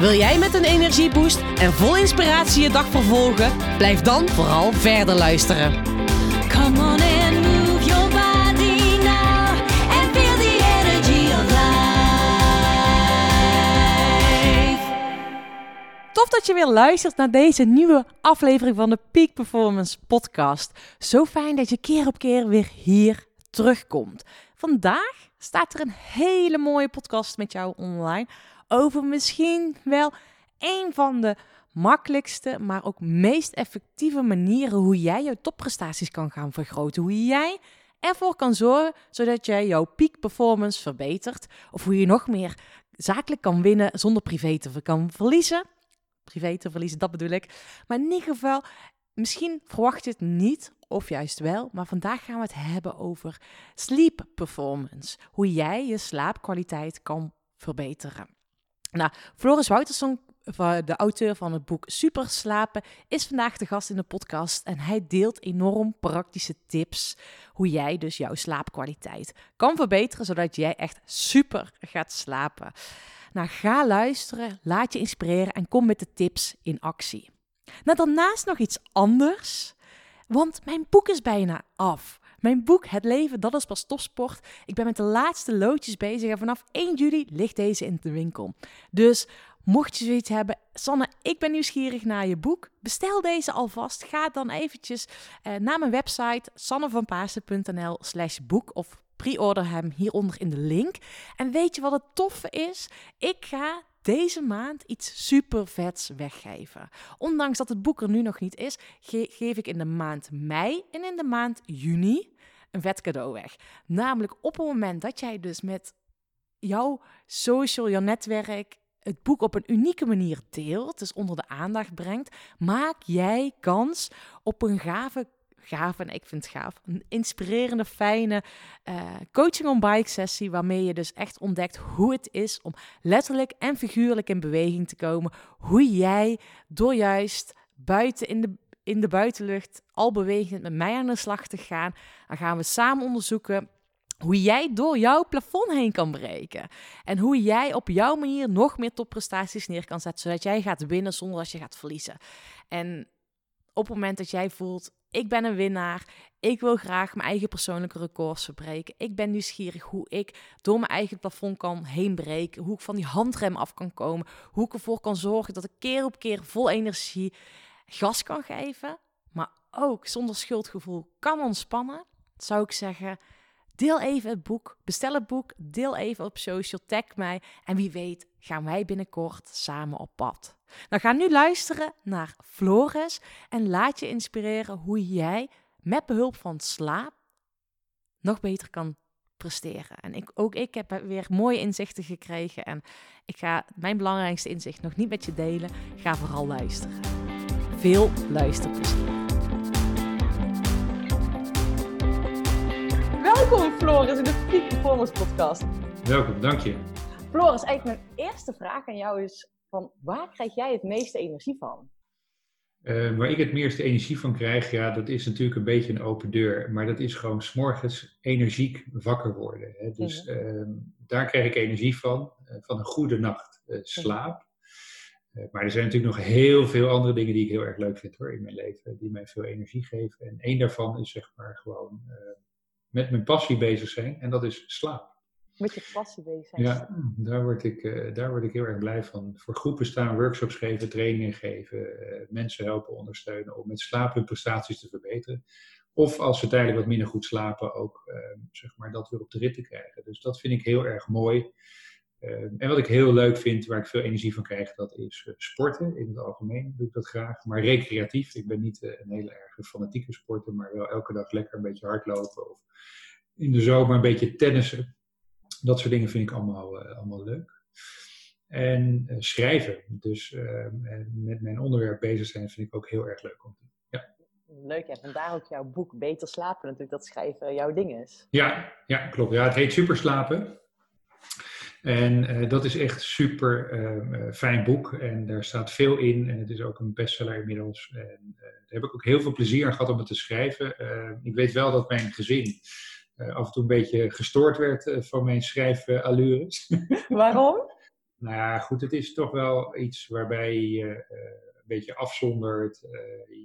Wil jij met een energieboost en vol inspiratie je dag vervolgen? Blijf dan vooral verder luisteren. Come on and move your body now and feel the energy of life. Tof dat je weer luistert naar deze nieuwe aflevering van de Peak Performance Podcast. Zo fijn dat je keer op keer weer hier terugkomt. Vandaag staat er een hele mooie podcast met jou online over misschien wel een van de makkelijkste, maar ook meest effectieve manieren hoe jij jouw topprestaties kan gaan vergroten. Hoe jij ervoor kan zorgen zodat jij jouw peak performance verbetert. Of hoe je nog meer zakelijk kan winnen zonder privé te kan verliezen. Privé te verliezen, dat bedoel ik. Maar in ieder geval, misschien verwacht je het niet, of juist wel. Maar vandaag gaan we het hebben over sleep performance. Hoe jij je slaapkwaliteit kan verbeteren. Nou, Floris Wouterson, de auteur van het boek Super Slapen, is vandaag de gast in de podcast en hij deelt enorm praktische tips hoe jij dus jouw slaapkwaliteit kan verbeteren, zodat jij echt super gaat slapen. Nou, ga luisteren, laat je inspireren en kom met de tips in actie. Nou, daarnaast nog iets anders, want mijn boek is bijna af. Mijn boek Het leven, dat is pas topsport. Ik ben met de laatste loodjes bezig en vanaf 1 juli ligt deze in de winkel. Dus mocht je zoiets hebben, Sanne, ik ben nieuwsgierig naar je boek. Bestel deze alvast. Ga dan eventjes eh, naar mijn website sannevanpaasen.nl slash boek of pre-order hem hieronder in de link. En weet je wat het toffe is? Ik ga deze maand iets super vets weggeven. Ondanks dat het boek er nu nog niet is, geef ik in de maand mei en in de maand juni een vet cadeau weg. Namelijk op het moment dat jij dus met jouw social, jouw netwerk, het boek op een unieke manier deelt, dus onder de aandacht brengt, maak jij kans op een gave gaaf en ik vind het gaaf. Een inspirerende, fijne uh, coaching on bike sessie waarmee je dus echt ontdekt hoe het is om letterlijk en figuurlijk in beweging te komen. Hoe jij door juist buiten in de, in de buitenlucht al bewegend met mij aan de slag te gaan. Dan gaan we samen onderzoeken hoe jij door jouw plafond heen kan breken. En hoe jij op jouw manier nog meer topprestaties neer kan zetten, zodat jij gaat winnen zonder dat je gaat verliezen. En op het moment dat jij voelt, ik ben een winnaar. Ik wil graag mijn eigen persoonlijke records verbreken. Ik ben nieuwsgierig hoe ik door mijn eigen plafond kan heen breken. Hoe ik van die handrem af kan komen. Hoe ik ervoor kan zorgen dat ik keer op keer vol energie gas kan geven. Maar ook zonder schuldgevoel kan ontspannen. Zou ik zeggen, deel even het boek. Bestel het boek. Deel even op social. Tag mij. En wie weet gaan wij binnenkort samen op pad. Nou, ga nu luisteren naar Flores en laat je inspireren hoe jij met behulp van slaap nog beter kan presteren. En ik, ook ik heb weer mooie inzichten gekregen en ik ga mijn belangrijkste inzicht nog niet met je delen. Ga vooral luisteren. Veel luisterplezier. Floris in de Peak Performance Podcast. Welkom, dank je. Floris, eigenlijk mijn eerste vraag aan jou is van waar krijg jij het meeste energie van? Uh, waar ik het meeste energie van krijg, ja, dat is natuurlijk een beetje een open deur. Maar dat is gewoon s'morgens energiek wakker worden. Hè. Dus uh, daar krijg ik energie van, uh, van een goede nacht uh, slaap. maar er zijn natuurlijk nog heel veel andere dingen die ik heel erg leuk vind hoor, in mijn leven. Die mij veel energie geven. En één daarvan is zeg maar gewoon met mijn passie bezig zijn. En dat is slaap met je passie bezig zijn. Ja, daar word, ik, uh, daar word ik heel erg blij van. Voor groepen staan, workshops geven, trainingen geven, uh, mensen helpen ondersteunen om met slaap hun prestaties te verbeteren. Of als ze tijdelijk wat minder goed slapen, ook uh, zeg maar dat weer op de rit te krijgen. Dus dat vind ik heel erg mooi. En wat ik heel leuk vind, waar ik veel energie van krijg, dat is sporten. In het algemeen doe ik dat graag, maar recreatief. Ik ben niet een hele erg fanatieke sporter, maar wel elke dag lekker een beetje hardlopen. Of in de zomer een beetje tennissen dat soort dingen vind ik allemaal, uh, allemaal leuk. En eh, schrijven. Dus eh, en met mijn onderwerp bezig zijn vind ik ook heel erg leuk om te doen. Leuk, en vandaar ook jouw boek Beter Slapen natuurlijk, dat schrijven jouw ding is. Ja, ja, klopt. Ja, het heet Superslapen. En eh, dat is echt super ehm, eh, fijn boek. En daar staat veel in. En het is ook een bestseller inmiddels. En eh, daar heb ik ook heel veel plezier aan gehad om het te schrijven. Ehm, ik weet wel dat mijn gezin af en toe een beetje gestoord werd van mijn schrijfallures. Waarom? nou ja, goed, het is toch wel iets waarbij je een beetje afzondert.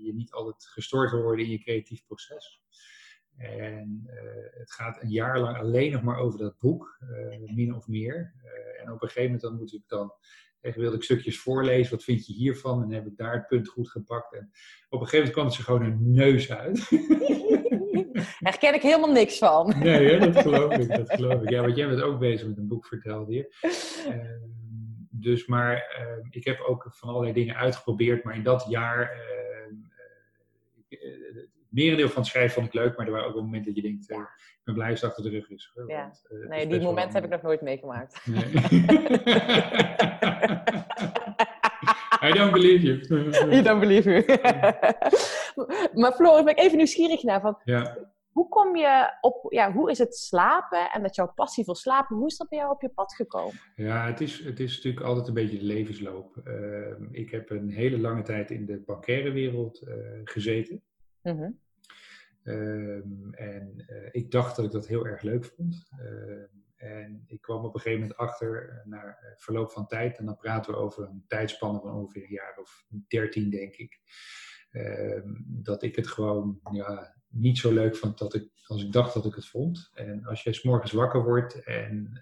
je niet altijd gestoord wil worden in je creatief proces. En eh, het gaat een jaar lang alleen nog maar over dat boek, eh, min of meer. Eh, en op een gegeven moment dan moet ik dan, echt wilde ik stukjes voorlezen, wat vind je hiervan? En heb ik daar het punt goed gepakt. En op een gegeven moment kwam het ze gewoon een neus uit. Herken ik helemaal niks van. nee, hè, dat geloof ik, dat geloof ik. Ja, want jij bent ook bezig met een boek, vertelde je. Ehm, dus maar ehm, ik heb ook van allerlei dingen uitgeprobeerd, maar in dat jaar... merendeel van het schrijven vond ik leuk, maar er waren ook wel momenten dat je denkt, eh, ik ben blij als het achter de rug is. hoor, Ja. want, eh, Nee, is die best wel moment heb ik nog nooit meegemaakt. Nee. I don't believe you. You don't believe you. maar Floris, ben ik even nieuwsgierig naar. Van, ja, hoe kom je op, ja, hoe is het slapen en dat jouw passie voor slapen, hoe is dat bij jou op je pad gekomen? ja het, is, het is natuurlijk altijd een beetje de levensloop. Ehm, ik heb een hele lange tijd in de bankaire wereld eh, gezeten. Mhm. Ehm, en eh, ik dacht dat ik dat heel erg leuk vond. Ehm, en ik kwam op een gegeven moment achter, eh, na eh, verloop van tijd, en dan praten we over een tijdspanne van ongeveer een jaar of dertien, denk ik. ehm, dat ik het gewoon ja, niet zo leuk vond dat ik, als ik dacht dat ik het vond. En als jij 's morgens wakker wordt en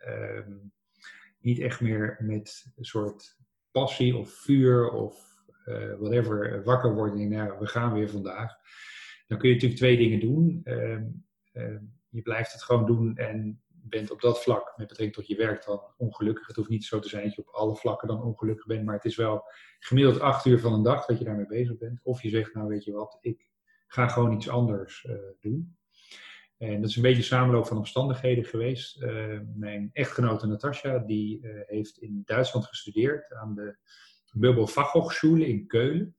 niet echt meer met een soort passie of vuur of whatever wakker wordt en je nou, we gaan weer vandaag dan kun je natuurlijk twee dingen doen. Ehm, ehm, je blijft het gewoon doen en bent op dat vlak met betrekking tot je werk dan ongelukkig. Het hoeft niet zo te zijn dat je op alle vlakken dan ongelukkig bent, maar het is wel gemiddeld acht uur van een dag dat je daarmee bezig bent. Of je zegt, nou weet je wat, ik ga gewoon iets anders eh, doen. En dat is een beetje een samenloop van omstandigheden geweest. Eh, mijn echtgenote Natasja, die eh, heeft in Duitsland gestudeerd aan de Möbel Fachhochschule in Keulen.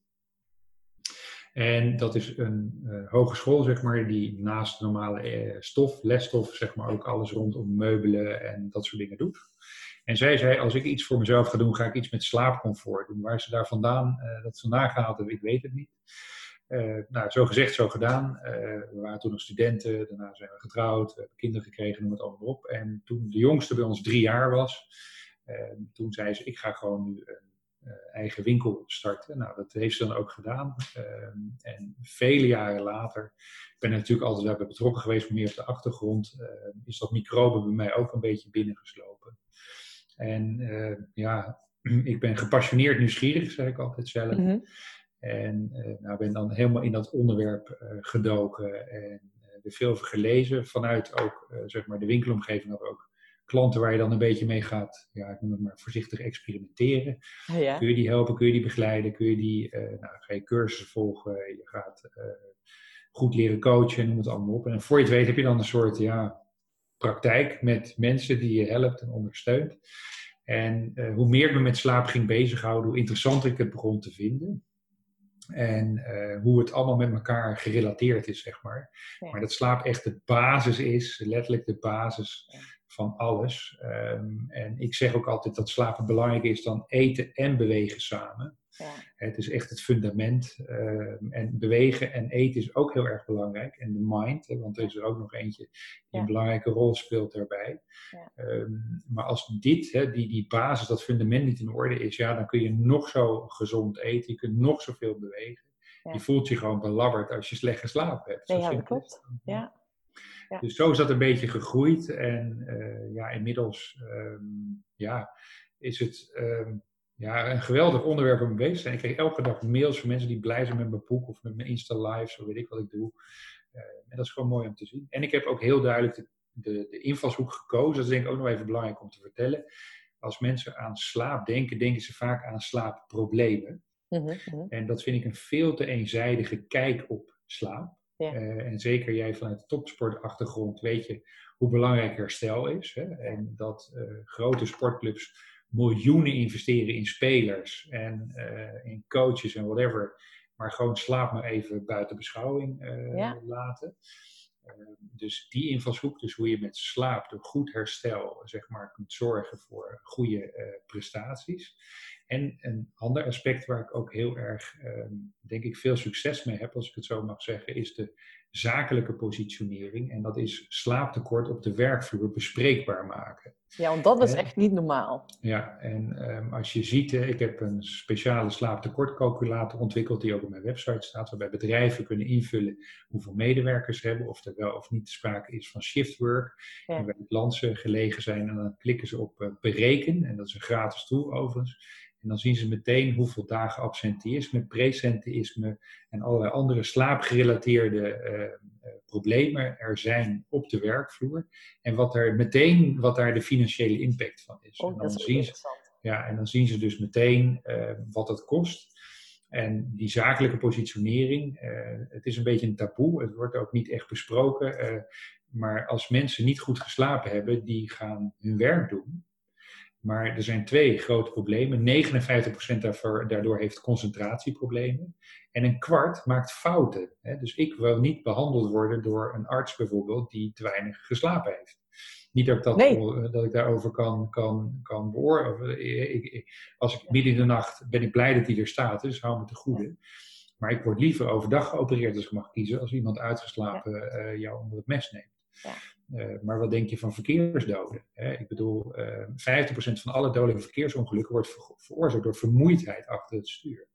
En dat is een eh, hogeschool, zeg maar, die naast normale eh, stof, lesstof, zeg maar, ook alles rondom meubelen en dat soort dingen doet. En zij zei, als ik iets voor mezelf ga doen, ga ik iets met slaapcomfort doen. Waar ze daar vandaan, eh, dat vandaan gehaald hebben, ik weet het niet. Nou, zo gezegd, zo gedaan. We waren toen nog studenten, daarna zijn we getrouwd, we hebben kinderen gekregen, noem het allemaal op. En toen de jongste bij ons drie jaar was, toen zei ze, ik ga gewoon nu een eigen winkel starten. Nou, dat heeft ze dan ook gedaan. Ehm, en vele jaren later, ik ben er natuurlijk altijd wel bij betrokken geweest, maar meer op de achtergrond, eh, is dat microbe bij mij ook een beetje binnengeslopen. En eh, ja, ik ben gepassioneerd nieuwsgierig, zeg ik altijd zelf. Mhm. En eh nou, ben dan helemaal in dat onderwerp eh, gedoken en eh, er veel over gelezen. Vanuit ook zeg zeg maar de winkelomgeving hadden we ook klanten waar je dan een beetje mee gaat, ja, ik noem het maar voorzichtig experimenteren. Ja. Kun je die helpen, kun je die begeleiden, kun je die, eh, nou, ga je cursussen volgen, je gaat eh, goed leren coachen, noem het allemaal op. En voor je het weet heb je dan een soort ja, praktijk met mensen die je helpt en ondersteunt. En eh, hoe meer ik me met slaap ging bezighouden, hoe interessanter ik het begon te vinden. En hoe het allemaal met elkaar gerelateerd is, zeg maar. Ja. Maar dat slaap echt de basis is, letterlijk de basis. Van alles. Ehm, en ik zeg ook altijd dat slapen belangrijker is dan eten en bewegen samen. Ja. Het is echt het fundament. ehm, en bewegen en eten is ook heel erg belangrijk. En de mind, hè, want er is er ook nog eentje die Ja. een belangrijke rol speelt daarbij. Ja. Ehm, maar als dit, hè, die, die basis, dat fundament niet in orde is, ja, dan kun je nog zo gezond eten, je kunt nog zoveel bewegen. Je voelt je gewoon belabberd als je slecht geslapen hebt. Zo ja, dat klopt. Ja. Ja. Dus zo is dat een beetje gegroeid. En eh, ja, inmiddels ehm, ja, is het ehm, ja, een geweldig onderwerp om mee bezig te zijn. Ik krijg elke dag mails van mensen die blij zijn met mijn boek of met mijn Insta Live, zo weet ik wat ik doe. Eh, en dat is gewoon mooi om te zien. En ik heb ook heel duidelijk de, de, de invalshoek gekozen. Dat is denk ik ook nog even belangrijk om te vertellen. Als mensen aan slaap denken, denken ze vaak aan slaapproblemen. Mhm, mhm. En dat vind ik een veel te eenzijdige kijk op slaap. Ja. Eh, en zeker jij vanuit de topsportachtergrond weet je hoe belangrijk herstel is. Hè? En dat eh, grote sportclubs miljoenen investeren in spelers en eh, in coaches en whatever, maar gewoon slaap maar even buiten beschouwing Ja. laten. Dus die invalshoek, dus hoe je met slaap, door goed herstel, zeg maar, kunt zorgen voor goede prestaties. En een ander aspect waar ik ook heel erg, ehm, denk ik, veel succes mee heb, als ik het zo mag zeggen, is de zakelijke positionering. En dat is slaaptekort op de werkvloer bespreekbaar maken. Ja, want dat is Hè? echt niet normaal. Ja, en ehm, als je ziet, ik heb een speciale slaaptekortcalculator ontwikkeld die ook op mijn website staat, waarbij bedrijven kunnen invullen hoeveel medewerkers ze hebben, of er wel of niet sprake is van shiftwork, Ja. in welk land ze gelegen zijn. En dan klikken ze op eh, bereken, en dat is een gratis tool overigens. En dan zien ze meteen hoeveel dagen absenteïsme, presenteïsme en allerlei andere slaapgerelateerde eh, eh, problemen er zijn op de werkvloer. En wat er meteen, wat daar de financiële impact van is. en Oh, dan is ook zien ze, ja, en dan zien ze dus meteen eh, wat het kost. En die zakelijke positionering, het is een beetje een taboe. Het wordt ook niet echt besproken. maar als mensen niet goed geslapen hebben, die gaan hun werk doen. Maar er zijn twee grote problemen. 59% daarvoor, daardoor heeft concentratieproblemen. En een kwart maakt fouten. Dus ik wil niet behandeld worden door een arts bijvoorbeeld die te weinig geslapen heeft. Niet dat ik, dat, Nee. dat ik daarover kan, kan, kan beoordelen. Ik- ik- Als ik midden in de nacht ben ik blij dat hij er staat, dus hou me te goede. Maar ik word liever overdag geopereerd als ik mag kiezen, als iemand uitgeslapen eh, jou onder het mes neemt. Ja. Eh, maar wat denk je van verkeersdoden? Hè? Ik bedoel, eh 50% van alle dodelijke verkeersongelukken wordt ver- veroorzaakt door vermoeidheid achter het stuur.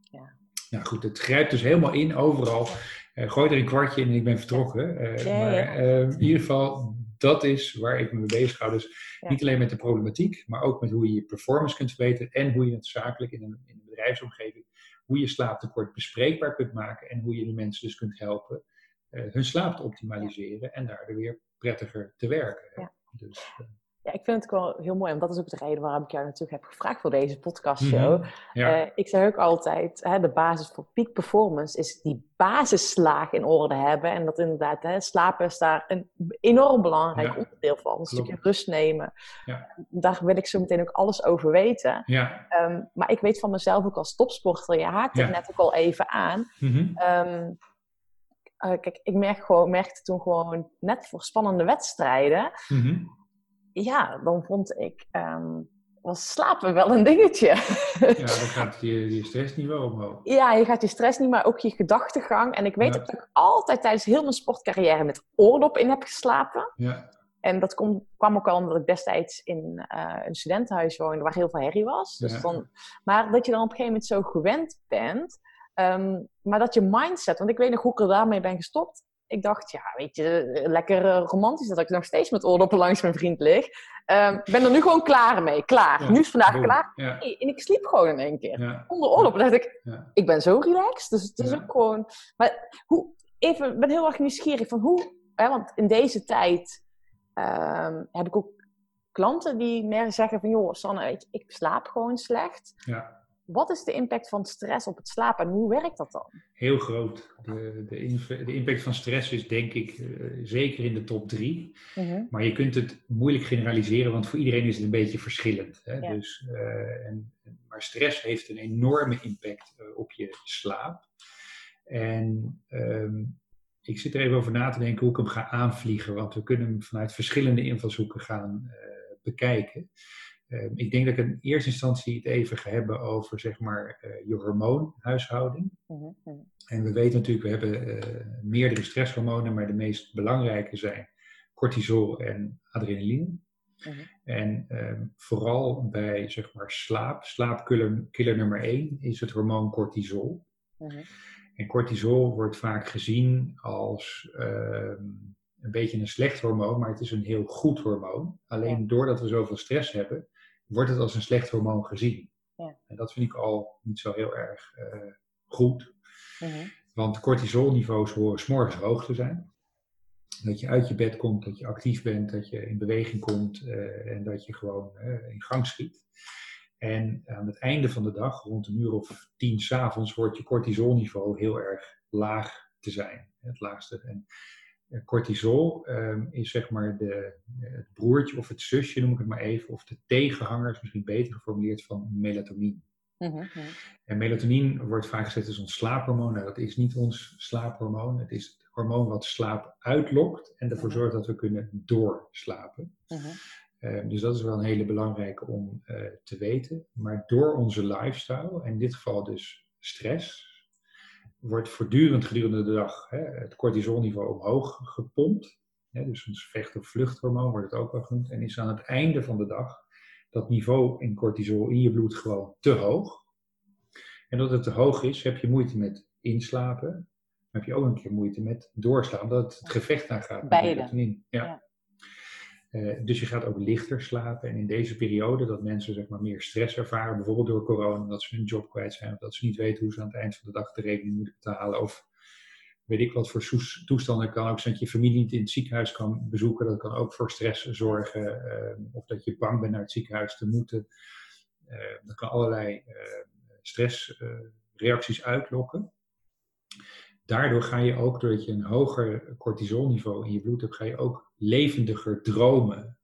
Ja. Nou goed, het grijpt dus helemaal in overal. Eh, gooi er een kwartje in en ik ben vertrokken. Ja, maar in ieder geval, dat is waar ik me mee bezig hou. Dus Ja. niet alleen met de problematiek, maar ook met hoe je je performance kunt verbeteren en hoe je het zakelijk in een, in een bedrijfsomgeving, hoe je slaaptekort bespreekbaar kunt maken en hoe je de mensen dus kunt helpen hun slaap te optimaliseren en daardoor weer prettiger te werken. Dus, eh, Ja, ik vind het ook wel heel mooi, want dat is ook de reden waarom ik jou natuurlijk heb gevraagd voor deze podcastshow. mhm. ja, Eh, ik zeg ook altijd, hè, de basis voor peak performance is die basislaag in orde hebben. En dat inderdaad, hè, slapen is daar een enorm belangrijk Ja, onderdeel van. Een stukje rust nemen. Ja. Daar wil ik zo meteen ook alles over weten. ja. Ehm, maar ik weet van mezelf ook als topsporter, je haakt het net ook al even aan. mhm. Ehm, eh, kijk, ik merk gewoon, merkte toen gewoon net voor spannende wedstrijden. mhm. Ja, dan vond ik, ehm, was slapen wel een dingetje. Ja, dan gaat je, je stressniveau omhoog. Ja, je gaat je stress niet, maar ook je gedachtegang. En ik weet Ja. dat ik altijd tijdens heel mijn sportcarrière met oordop in heb geslapen. Ja, En dat kom- kwam ook al omdat ik destijds in eh, een studentenhuis woonde waar heel veel herrie was. Dus Ja. dan, maar dat je dan op een gegeven moment zo gewend bent. Ehm, maar dat je mindset, want ik weet nog hoe ik er daarmee ben gestopt. Ik dacht, ja, weet je, lekker eh, romantisch dat ik nog steeds met oordoppen langs mijn vriend lig. Ehm, Ik ben er nu gewoon klaar mee, klaar. Ja, Nu is vandaag boom. klaar. Ja, Hey, en ik sliep gewoon in één keer. ja, Onder oordoppen dacht ik, ik ben zo relaxed. Dus het is ook gewoon. Maar hoe, even, ik ben heel erg nieuwsgierig van hoe. Hè, want in deze tijd ehm, heb ik ook klanten die meer zeggen van joh, Sanne, weet je, ik slaap gewoon slecht. ja. Wat is de impact van stress op het slapen en hoe werkt dat dan? Heel groot. De, de, de impact van stress is denk ik eh, zeker in de top drie. Maar je kunt het moeilijk generaliseren, want voor iedereen is het een beetje verschillend. Hè? Ja. Dus, eh, en, maar stress heeft een enorme impact eh, op je slaap. En ehm, ik zit er even over na te denken hoe ik hem ga aanvliegen, want we kunnen hem vanuit verschillende invalshoeken gaan bekijken. Ehm, ik denk dat ik in eerste instantie het even ga hebben over zeg maar, eh, je hormoonhuishouding. En we weten natuurlijk, we hebben eh, meerdere stresshormonen, maar de meest belangrijke zijn cortisol en adrenaline. Mhm. En ehm, vooral bij zeg maar, slaap, slaapkiller killer nummer 1 is het hormoon cortisol. En cortisol wordt vaak gezien als ehm, een beetje een slecht hormoon, maar het is een heel goed hormoon. Alleen doordat we zoveel stress hebben, wordt het als een slecht hormoon gezien. Ja. En dat vind ik al niet zo heel erg eh, goed. Want cortisolniveaus horen 's morgens hoog te zijn. Dat je uit je bed komt, dat je actief bent, dat je in beweging komt eh, en dat je gewoon eh, in gang schiet. En aan het einde van de dag, rond een uur of tien s'avonds, wordt je cortisolniveau heel erg laag te zijn. Het laagste. En cortisol ehm, is zeg maar de, eh, het broertje of het zusje, noem ik het maar even, of de tegenhanger, is misschien beter geformuleerd, van melatonine. Mhm. En melatonine wordt vaak gezet als ons slaaphormoon. Nou, dat is niet ons slaaphormoon. Het is het hormoon wat slaap uitlokt en ervoor Mhm. zorgt dat we kunnen doorslapen. Eh, dus dat is wel een hele belangrijke om eh, te weten. Maar door onze lifestyle, en in dit geval dus stress, wordt voortdurend gedurende de dag hè, het cortisolniveau omhoog gepompt. Hè, dus ons vecht- of vluchthormoon wordt het ook wel genoemd. En is aan het einde van de dag dat niveau in cortisol in je bloed gewoon te hoog. En dat het te hoog is, heb je moeite met inslapen. Maar heb je ook een keer moeite met doorslapen, dat het gevecht aangaat met Beide. Ja. Ja. Eh, dus je gaat ook lichter slapen. En in deze periode dat mensen zeg maar, meer stress ervaren, bijvoorbeeld door corona, omdat ze hun job kwijt zijn, of dat ze niet weten hoe ze aan het eind van de dag de rekening moeten betalen, of weet ik wat voor toestanden. Kan ook zijn dat je familie niet in het ziekenhuis kan bezoeken. Dat kan ook voor stress zorgen. eh, of dat je bang bent naar het ziekenhuis te moeten. Eh, dat kan allerlei stressreacties uitlokken. Daardoor ga je ook, doordat je een hoger cortisolniveau in je bloed hebt, ga je ook levendiger dromen.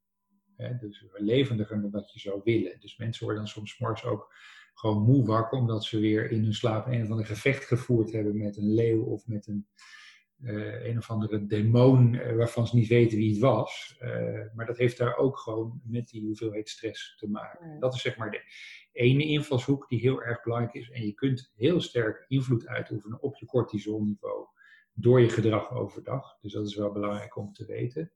Hè, dus levendiger dan dat je zou willen. Dus mensen worden dan soms morgens ook gewoon moe wakker, omdat ze weer in hun slaap een of ander gevecht gevoerd hebben met een leeuw of met een, eh, een of andere demon eh, waarvan ze niet weten wie het was. Eh, maar dat heeft daar ook gewoon met die hoeveelheid stress te maken. Dat is zeg maar de ene invalshoek die heel erg belangrijk is. En je kunt heel sterk invloed uitoefenen op je cortisolniveau door je gedrag overdag. Dus dat is wel belangrijk om te weten.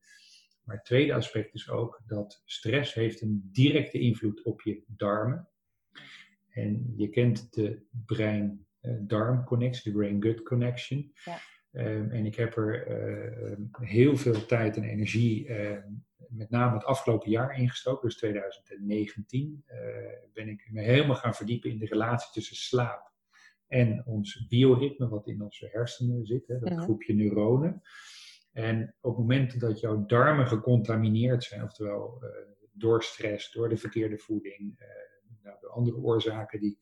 Maar het tweede aspect is ook dat stress heeft een directe invloed op je darmen. En je kent de brein-darm-connectie, de brain-gut connection. Ja. Ehm, en ik heb er eh, heel veel tijd en energie, ehm, met name het afgelopen jaar ingestoken, dus 2019, eh, ben ik me helemaal gaan verdiepen in de relatie tussen slaap en ons bioritme, wat in onze hersenen zit, hè, dat Mhm. groepje neuronen. En op het moment dat jouw darmen gecontamineerd zijn, oftewel eh, door stress, door de verkeerde voeding, nou, door andere oorzaken die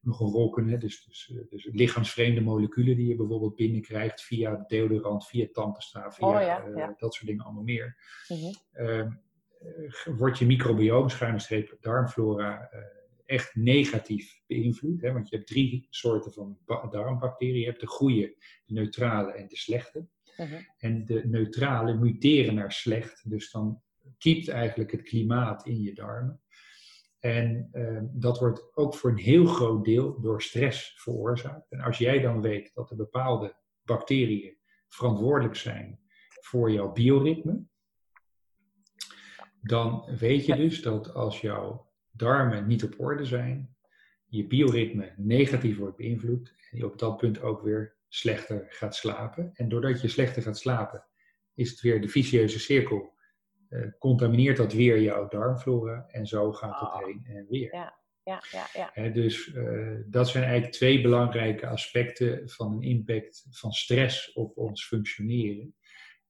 nog een rol kunnen, hè, dus, dus, eh, dus lichaamsvreemde moleculen die je bijvoorbeeld binnenkrijgt via deodorant, via tandpasta, via Oh ja, eh, ja. dat soort dingen allemaal meer, eh, wordt je microbioom, schuine streep darmflora, echt negatief beïnvloed. Hè? Want je hebt drie soorten van ba- darmbacteriën. Je hebt de goede, de neutrale en de slechte. Mhm. En de neutrale muteren naar slecht. Dus dan kiept eigenlijk het klimaat in je darmen. En ehm, dat wordt ook voor een heel groot deel door stress veroorzaakt. En als jij dan weet dat er bepaalde bacteriën verantwoordelijk zijn voor jouw bioritme, dan weet je dus dat als jouw darmen niet op orde zijn, je bioritme negatief wordt beïnvloed en je op dat punt ook weer slechter gaat slapen. En doordat je slechter gaat slapen, is het weer de vicieuze cirkel. Eh, contamineert dat weer jouw darmflora en zo gaat het Ah. heen en weer. Ja, ja, ja. Hè, dus eh, dat zijn eigenlijk twee belangrijke aspecten van een impact van stress op ons functioneren.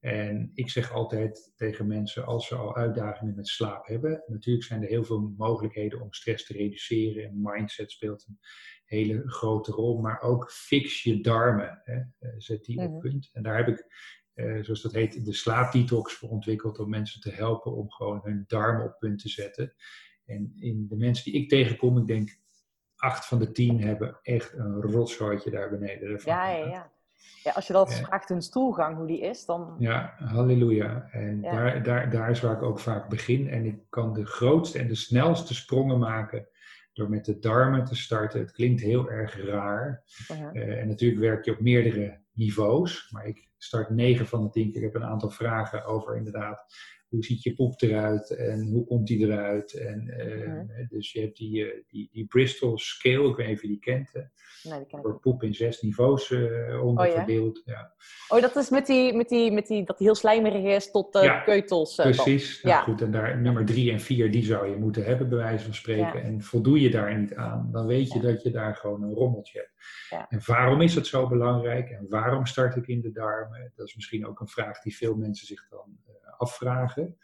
En ik zeg altijd tegen mensen, als ze al uitdagingen met slaap hebben, natuurlijk zijn er heel veel mogelijkheden om stress te reduceren. En mindset speelt een hele grote rol, maar ook fix je darmen. Hè, eh, zet die Mhm. op punt. En daar heb ik, eh, zoals dat heet, de slaapdetox voor ontwikkeld om mensen te helpen om gewoon hun darmen op punt te zetten. En in de mensen die ik tegenkom, ik denk acht van de tien hebben echt een rotzooitje daar beneden. ervan Ja, ja, ja. Ja, als je dat Ja. vraagt hun stoelgang, hoe die is, dan... Ja, halleluja. En Ja. Daar, daar, daar is waar ik ook vaak begin. En ik kan de grootste en de snelste sprongen maken door met de darmen te starten. Het klinkt heel erg raar. Mhm. Eh, en natuurlijk werk je op meerdere niveaus. Maar ik start 9 van de 10 keer. Ik heb een aantal vragen over inderdaad. Hoe ziet je poep eruit en hoe komt die eruit? En, eh, Mhm. Dus je hebt die, eh, die, die Bristol Scale, ik weet niet of je die kent. hè. Nee, die ken niet. poep in zes niveaus eh Oh ja? verdeeld. Ja. Oh, dat is met die, met die, met die, dat die heel slijmerig is tot de Ja, keutels. eh, dan. Precies. Nou Ja. goed, en daar, nummer drie en vier, die zou je moeten hebben, bij wijze van spreken. En voldoe je daar niet aan, dan weet je dat je daar gewoon een rommeltje hebt. Ja. En waarom is het zo belangrijk? En waarom start ik in de darmen? Dat is misschien ook een vraag die veel mensen zich dan afvragen.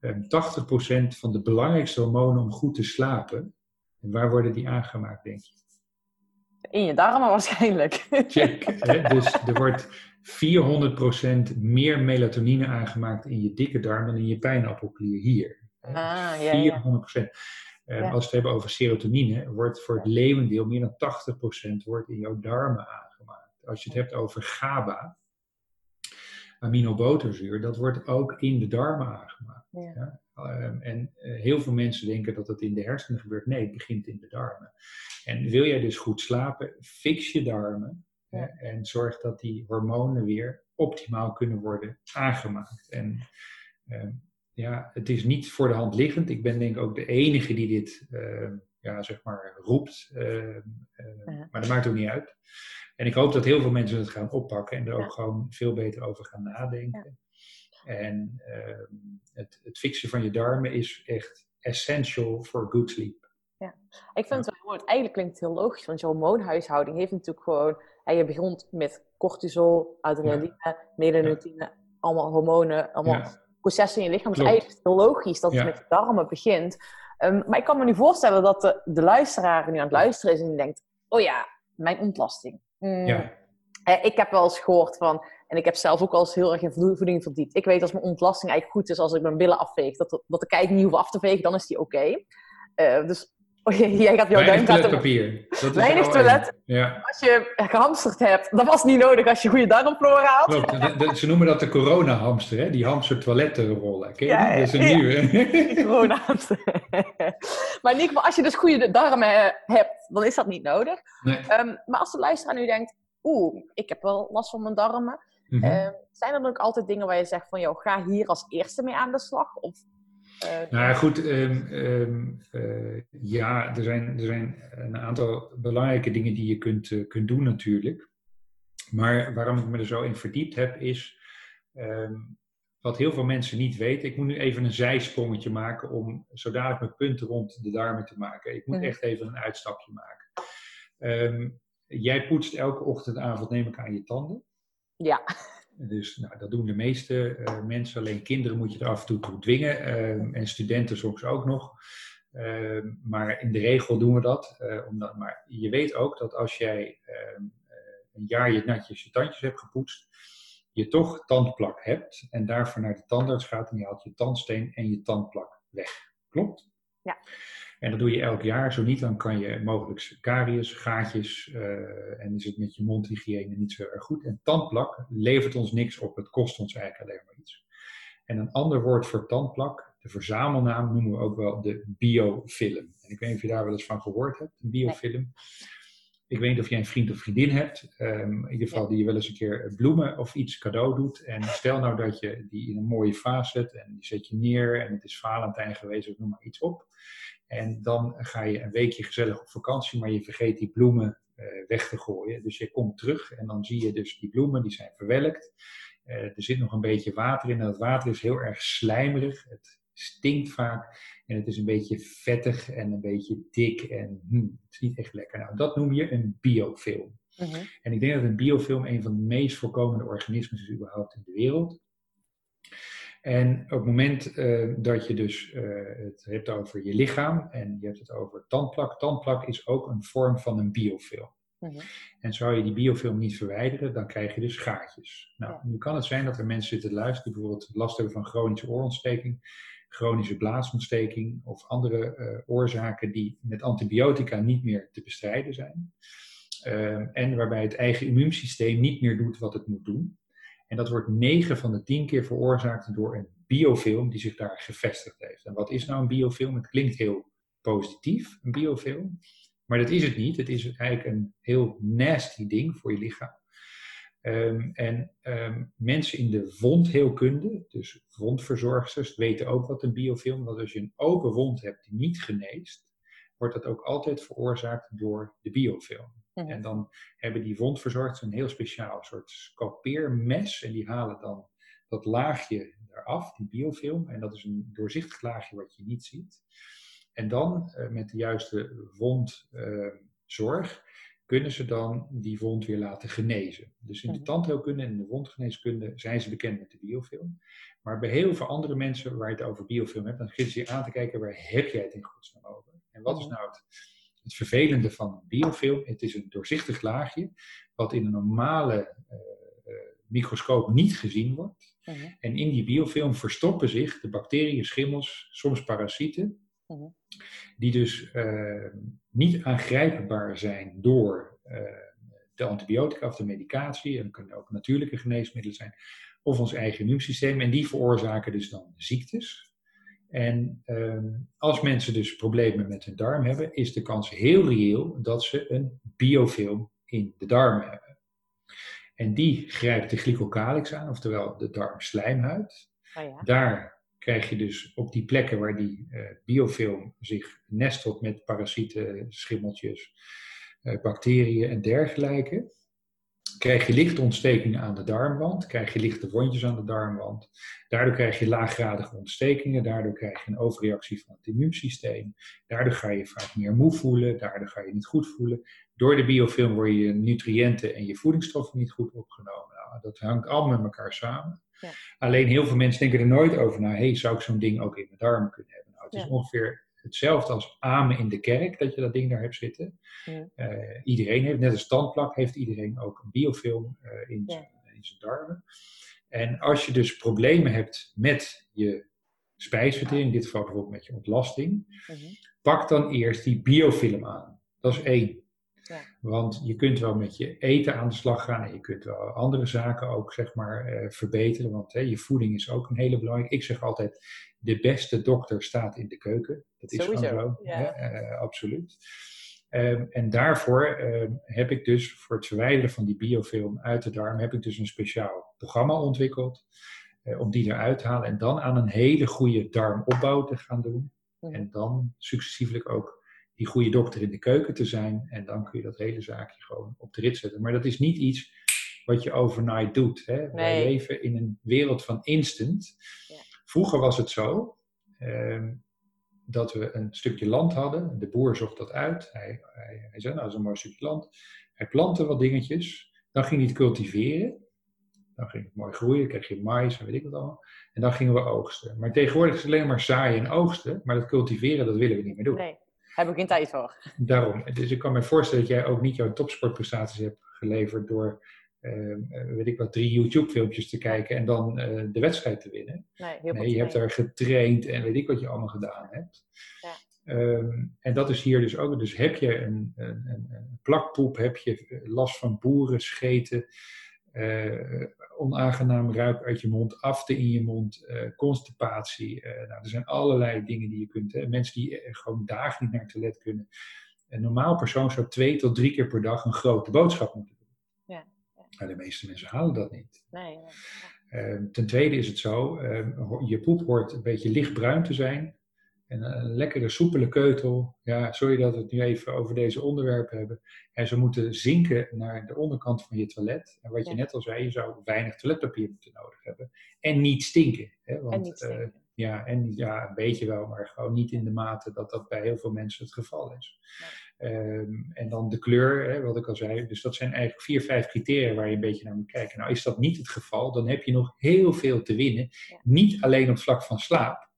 Ehm 80% van de belangrijkste hormonen om goed te slapen, en waar worden die aangemaakt, denk je? In je darmen waarschijnlijk. Check. hè? Dus er wordt 400% meer melatonine aangemaakt in je dikke darm dan in je pijnappelklier hier. Ah, ja, ja. 400%. Eh, Ja. Als we het hebben over serotonine, wordt voor het leeuwendeel meer dan 80% wordt in jouw darmen aangemaakt. Als je het hebt over GABA, aminoboterzuur, dat wordt ook in de darmen aangemaakt. Ja. Ja? Ehm, en eh, heel veel mensen denken dat het in de hersenen gebeurt. Nee, het begint in de darmen. En wil jij dus goed slapen, fix je darmen Ja. en zorg dat die hormonen weer optimaal kunnen worden aangemaakt. En ehm, ja, het is niet voor de hand liggend. Ik ben denk ik ook de enige die dit ehm, ja, zeg maar roept. Ehm, ehm, Ja. Maar dat maakt ook niet uit. En ik hoop dat heel veel mensen het gaan oppakken en er Ja. ook gewoon veel beter over gaan nadenken. En ehm, het, het fixen van je darmen is echt essential for good sleep. Ik vind het wel mooi. Eigenlijk klinkt het heel logisch, want je hormoonhuishouding heeft natuurlijk gewoon... hè, je begint met cortisol, adrenaline, melanotine, allemaal hormonen, allemaal Ja. processen in je lichaam. Dus eigenlijk is het logisch dat Ja. het met je darmen begint. Ehm, maar ik kan me nu voorstellen dat de, de luisteraar nu aan het luisteren is en die denkt... Oh ja, mijn ontlasting. Hmm. Ja, Eh, ik heb wel eens gehoord van, en ik heb zelf ook al eens heel erg in voeding verdiept. Ik weet als mijn ontlasting eigenlijk goed is als ik mijn billen afveeg. Dat, dat ik eigenlijk niet hoef af te vegen, dan is die oké. Eh, dus oh, jij gaat jouw duim toiletpapier. Dat is Weinig toilet. Ja, Als je gehamsterd hebt, dat was niet nodig als je goede darmflora had. klopt. De- de- ze noemen dat de corona-hamster, hè? die hamster toilettenrollen. Ja, die? Dat is een ja. nieuwe. Gewoon hamster. maar in ieder geval, als je dus goede darmen hebt, dan is dat niet nodig. Nee. Ehm, maar als de luisteraar nu denkt, oeh, ik heb wel last van mijn darmen. Mhm. Eh, zijn er dan ook altijd dingen waar je zegt van, joh, ga hier als eerste mee aan de slag? Of, eh, Nou goed. ehm, ehm, eh, ja, er zijn, er zijn een aantal belangrijke dingen die je kunt, eh, kunt doen natuurlijk. Maar waarom ik me er zo in verdiept heb, is ehm, wat heel veel mensen niet weten. Ik moet nu even een zijsprongetje maken om zo dadelijk mijn punten rond de darmen te maken. Ik moet Mhm. echt even een uitstapje maken. Jij poetst elke ochtend en avond, neem ik aan, je tanden. Ja, Dus nou, dat doen de meeste eh, mensen. Alleen kinderen moet je er af en toe toe dwingen. ehm, en studenten soms ook nog. Ehm, maar in de regel doen we dat. eh, omdat, maar je weet ook dat als jij ehm, eh, een jaar je natjes je tandjes hebt gepoetst. Je toch tandplak hebt. En daarvoor naar de tandarts gaat. En je haalt je tandsteen en je tandplak weg. Klopt? Ja. En dat doe je elk jaar. Zo niet, dan kan je mogelijk karies, gaatjes eh, en is het met je mondhygiëne niet zo erg goed. En tandplak levert ons niks op. Het kost ons eigenlijk alleen maar iets. En een ander woord voor tandplak, de verzamelnaam noemen we ook wel de biofilm. En ik weet niet of je daar wel eens van gehoord hebt, een biofilm. Ik weet niet of jij een vriend of vriendin hebt, ehm, in ieder geval die je wel eens een keer bloemen of iets cadeau doet. En stel nou dat je die in een mooie vaas zet en die zet je neer en het is Valentijn geweest of noem maar iets op. En dan ga je een weekje gezellig op vakantie, maar je vergeet die bloemen eh, weg te gooien. Dus je komt terug en dan zie je dus die bloemen, die zijn verwelkt. Eh, er zit nog een beetje water in en dat water is heel erg slijmerig. Het stinkt vaak en het is een beetje vettig en een beetje dik en hm, het is niet echt lekker. Nou, dat noem je een biofilm. Mhm. En ik denk dat een biofilm een van de meest voorkomende organismen is überhaupt in de wereld. En op het moment eh, dat je dus eh, het hebt over je lichaam en je hebt het over tandplak, tandplak is ook een vorm van een biofilm. Mhm. En zou je die biofilm niet verwijderen, dan krijg je dus gaatjes. Nou, Ja. nu kan het zijn dat er mensen zitten te luisteren die bijvoorbeeld last hebben van chronische oorontsteking, chronische blaasontsteking of andere eh, oorzaken die met antibiotica niet meer te bestrijden zijn. Ehm, en waarbij het eigen immuunsysteem niet meer doet wat het moet doen. En dat wordt 9 van de 10 keer veroorzaakt door een biofilm die zich daar gevestigd heeft. En wat is nou een biofilm? Het klinkt heel positief, een biofilm. Maar dat is het niet. Het is eigenlijk een heel nasty ding voor je lichaam. Ehm, en ehm, mensen in de wondheelkunde, dus wondverzorgsters, weten ook wat een biofilm. Want als je een open wond hebt die niet geneest, wordt dat ook altijd veroorzaakt door de biofilm. Mhm. En dan hebben die wondverzorgers een heel speciaal soort scalpeermes. En die halen dan dat laagje eraf, die biofilm. En dat is een doorzichtig laagje wat je niet ziet. En dan eh, met de juiste wondzorg kunnen ze dan die wond weer laten genezen. Dus in de Mhm. tandheelkunde en de wondgeneeskunde zijn ze bekend met de biofilm. Maar bij heel veel andere mensen waar je het over biofilm hebt, dan zitten ze je aan te kijken waar heb jij het in godsnaam over? En wat is Mhm. nou het, het vervelende van een biofilm? Het is een doorzichtig laagje wat in een normale eh, eh, microscoop niet gezien wordt. Mhm. En in die biofilm verstoppen zich de bacteriën, schimmels, soms parasieten, Mhm. die dus eh, niet aangrijpbaar zijn door de antibiotica of de medicatie. En kunnen ook natuurlijke geneesmiddelen zijn, of ons eigen immuunsysteem. En die veroorzaken dus dan ziektes. En ehm, als mensen dus problemen met hun darm hebben, is de kans heel reëel dat ze een biofilm in de darm hebben. En die grijpt de glycocalyx aan, oftewel de darmslijmhuid. Oh ja. Daar krijg je dus op die plekken waar die eh, biofilm zich nestelt met parasieten, schimmeltjes, eh, bacteriën en dergelijke, krijg je lichte ontstekingen aan de darmwand, krijg je lichte wondjes aan de darmwand. Daardoor krijg je laaggradige ontstekingen, daardoor krijg je een overreactie van het immuunsysteem. Daardoor ga je vaak meer moe voelen, daardoor ga je niet goed voelen. Door de biofilm worden je nutriënten en je voedingsstoffen niet goed opgenomen. Nou, dat hangt allemaal met elkaar samen. Ja. Alleen heel veel mensen denken er nooit over na, hey, zou ik zo'n ding ook in mijn darmen kunnen hebben? Nou, het is ongeveer hetzelfde als amen in de kerk, dat je dat ding daar hebt zitten. Ja. Eh, iedereen heeft, net als tandplak, heeft iedereen ook een biofilm eh, in, Ja. in zijn darmen. En als je dus problemen hebt met je spijsvertering, in dit geval bijvoorbeeld met je ontlasting, Mhm. pak dan eerst die biofilm aan. Dat is één. Ja. Want je kunt wel met je eten aan de slag gaan en je kunt wel andere zaken ook zeg maar eh, verbeteren. Want hè, je voeding is ook een hele belangrijke. Ik zeg altijd, de beste dokter staat in de keuken. Dat is Sowieso, gewoon zo. ja. eh, absoluut. Ehm, en daarvoor ehm, heb ik dus voor het verwijderen van die biofilm uit de darm, heb ik dus een speciaal programma ontwikkeld. eh, om die eruit te halen en dan aan een hele goede darmopbouw te gaan doen. Mhm. En dan successievelijk ook die goede dokter in de keuken te zijn. En dan kun je dat hele zaakje gewoon op de rit zetten. Maar dat is niet iets wat je overnight doet. Hè? Wij leven in een wereld van instant. Ja. Vroeger was het zo ehm, dat we een stukje land hadden. De boer zocht dat uit. Hij, hij, hij zei, nou, dat is een mooi stukje land. Hij plantte wat dingetjes. Dan ging hij het cultiveren. Dan ging het mooi groeien. Dan kreeg je mais en weet ik wat allemaal. En dan gingen we oogsten. Maar tegenwoordig is het alleen maar zaaien en oogsten. Maar dat cultiveren, dat willen we niet meer doen. Nee, heb ik geen tijd voor. Daarom. Dus ik kan me voorstellen dat jij ook niet jouw topsportprestaties hebt geleverd door, weet ik wat, drie YouTube-filmpjes te kijken en dan eh, de wedstrijd te winnen. Nee, heel Nee, je hebt daar getraind en weet ik wat je allemaal gedaan hebt. Ja. Ehm, en dat is hier dus ook. Dus heb je een, een, een, een plakpoep, heb je eh, last van boeren, scheten, eh, onaangenaam ruik uit je mond, afte in je mond, eh, constipatie. eh, nou, er zijn allerlei dingen die je kunt. Hè. Mensen die eh, gewoon dagen niet naar het toilet kunnen. Een normaal persoon zou twee tot drie keer per dag een grote boodschap moeten. Maar de meeste mensen halen dat niet. Nee, nee. Ehm, ten tweede is het zo, ehm, je poep hoort een beetje lichtbruin te zijn. En een lekkere soepele keutel. Ja, sorry dat we het nu even over deze onderwerpen hebben. En ze moeten zinken naar de onderkant van je toilet. En wat je Ja. net al zei, je zou weinig toiletpapier moeten nodig hebben. En niet stinken. Hè? Want, en niet eh, steken. Ja, en ja, een beetje wel, maar gewoon niet in de mate dat dat bij heel veel mensen het geval is. Ehm, en dan de kleur, hè, wat ik al zei. Dus dat zijn eigenlijk vier, vijf criteria waar je een beetje naar moet kijken. Nou, is dat niet het geval, dan heb je nog heel veel te winnen. Ja. Niet alleen op vlak van slaap,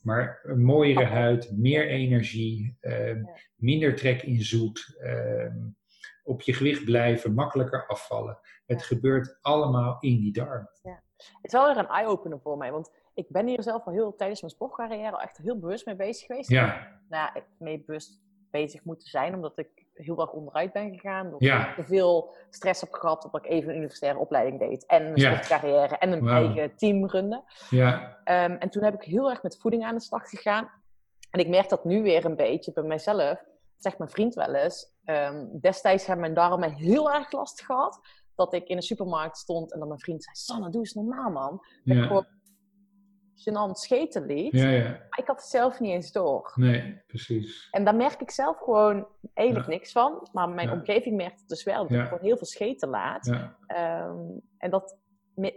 maar een mooiere huid, meer energie, ehm, Ja. minder trek in zoet, ehm, op je gewicht blijven, makkelijker afvallen. Het gebeurt allemaal in die darm. Het is wel weer een eye-opener voor mij, want ik ben hier zelf al heel tijdens mijn sportcarrière echt heel bewust mee bezig geweest. Ja, Nou ik mee bewust bezig moeten zijn, omdat ik heel erg onderuit ben gegaan. Door Ja. te veel stress heb gehad, omdat ik even een universitaire opleiding deed. En mijn Ja. sportcarrière en een eigen team runde. ja, Ehm, en toen heb ik heel erg met voeding aan de slag gegaan. En ik merk dat nu weer een beetje bij mijzelf. Zegt mijn vriend wel eens. ehm, destijds hebben mijn darmen heel erg last gehad. Dat ik in een supermarkt stond en dat mijn vriend zei: Sanne, doe eens normaal, man. Dat ik ja, gewoon gênant scheten liet. ja, ja. Maar ik had het zelf niet eens door. Nee, precies. En daar merk ik zelf gewoon eigenlijk Ja. niks van. Maar mijn omgeving merkt het dus wel. Dat ik gewoon heel veel scheten laat. Ehm, en dat,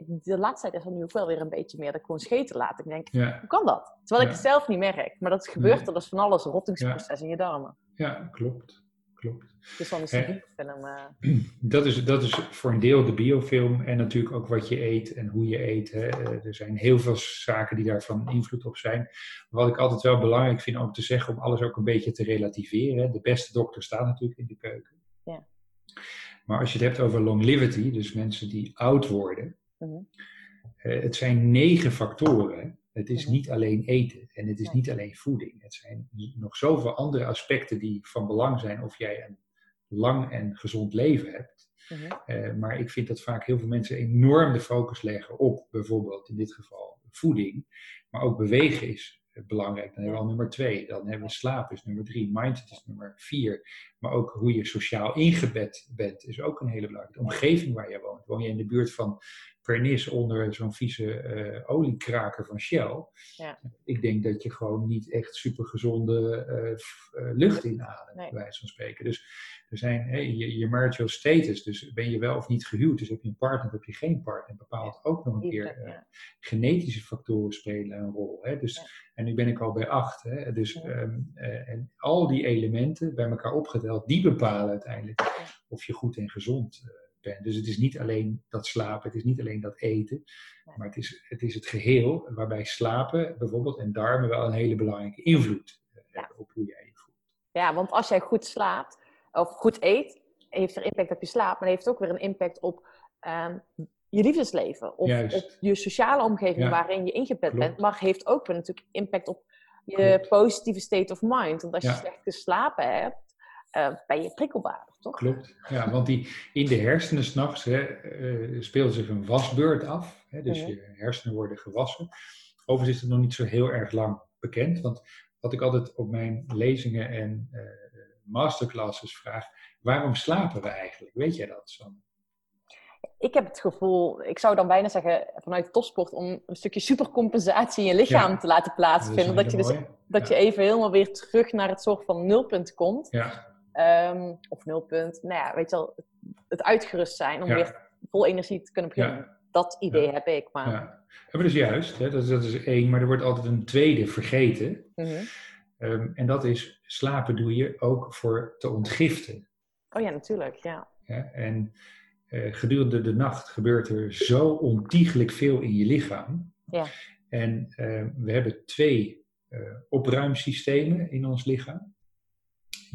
de laatste tijd is er nu ook wel weer een beetje meer dat ik gewoon scheten laat. Ik denk, hoe kan dat? Terwijl ik het zelf niet merk. Maar dat gebeurt Nee. er dus van alles, een rottingsproces in je darmen. ja, klopt. Klopt. Dus dan is eh Dat is, dat is voor een deel de biofilm en natuurlijk ook wat je eet en hoe je eet. Hè. Eh, Er zijn heel veel zaken die daarvan invloed op zijn. Wat ik altijd wel belangrijk vind om te zeggen, om alles ook een beetje te relativeren. De beste dokter staat natuurlijk in de keuken. Ja. Maar als je het hebt over longevity, dus mensen die oud worden, Mhm. Eh, het zijn negen factoren. Het is Mhm. niet alleen eten en het is niet alleen voeding. Het zijn nog zoveel andere aspecten die van belang zijn of jij een lang en gezond leven hebt. Mhm. Eh, maar ik vind dat vaak heel veel mensen enorm de focus leggen op bijvoorbeeld in dit geval voeding. Maar ook bewegen is eh, belangrijk. Dan hebben we al nummer twee. Dan hebben we slaap is nummer drie. Mindset is nummer vier. Maar ook hoe je sociaal ingebed bent is ook een hele belangrijke. De omgeving waar je woont. Woon je in de buurt van Pernis onder zo'n vieze eh, oliekraker van Shell. Ja. Ik denk dat je gewoon niet echt supergezonde eh, lucht inademt, Nee. bij wijze van spreken. Dus er zijn je, je marital status, dus ben je wel of niet gehuwd, dus heb je een partner of heb je geen partner, bepaalt ook nog een keer. Genetische factoren spelen een rol. Hè? Dus, En nu ben ik al bij acht. Hè? Dus, ehm, eh, en al die elementen bij elkaar opgeteld, die bepalen uiteindelijk of je goed en gezond bent. Dus het is niet alleen dat slapen, het is niet alleen dat eten, maar het is, het is het geheel waarbij slapen bijvoorbeeld en darmen wel een hele belangrijke invloed eh, hebben op hoe jij je voelt. Ja, want als jij goed slaapt of goed eet, heeft er impact op je slaap, maar heeft ook weer een impact op ehm, je liefdesleven. Of Juist. op je sociale omgeving Ja. waarin je ingebed bent. Maar heeft ook weer natuurlijk impact op je Klopt. positieve state of mind. Want als je slecht geslapen hebt, eh, ben je prikkelbaarder, toch? Klopt. Ja, want die, in de hersenen s'nachts uh, speelt zich een wasbeurt af. Hè, dus je hersenen worden gewassen. Overigens is het nog niet zo heel erg lang bekend. Want wat ik altijd op mijn lezingen en eh, masterclasses vraag. Waarom slapen we eigenlijk? Weet jij dat, Sam? Ik heb het gevoel, ik zou dan bijna zeggen vanuit topsport, om een stukje supercompensatie in je lichaam Ja. te laten plaatsvinden. Dat, je dus dat ja. je even helemaal weer terug naar het soort van nulpunt komt. Ja, Ehm, of nulpunt, nou ja, weet je wel, het uitgerust zijn om ja, weer vol energie te kunnen beginnen. ja, Dat idee heb ik, maar... ja. Maar dat is juist. Hè, dat, is, dat is één, maar er wordt altijd een tweede vergeten. Mhm. Ehm, en dat is, slapen doe je ook voor te ontgiften. Oh ja, natuurlijk, ja. Ja, en eh, gedurende de nacht gebeurt er zo ontiegelijk veel in je lichaam. Ja. En eh, we hebben twee eh, opruimsystemen in ons lichaam.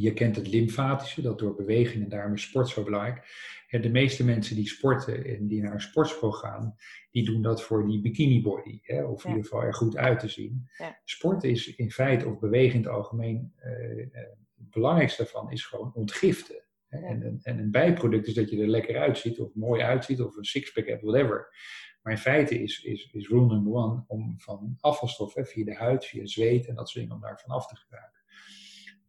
Je kent het lymfatische, dat door beweging en daarom is sport zo belangrijk. En de meeste mensen die sporten en die naar een sportschool gaan, die doen dat voor die bikini body. Hè, of in Ja. ieder geval er goed uit te zien. Ja. Sport is in feite, of bewegen in het algemeen, eh, het belangrijkste daarvan is gewoon ontgiften. Hè. Ja. En, een- en een bijproduct is dat je er lekker uitziet, of mooi uitziet, of een sixpack hebt, whatever. Maar in feite is, is, is rule number one om van afvalstoffen via de huid, via zweet en dat soort dingen, om daarvan af te geraken.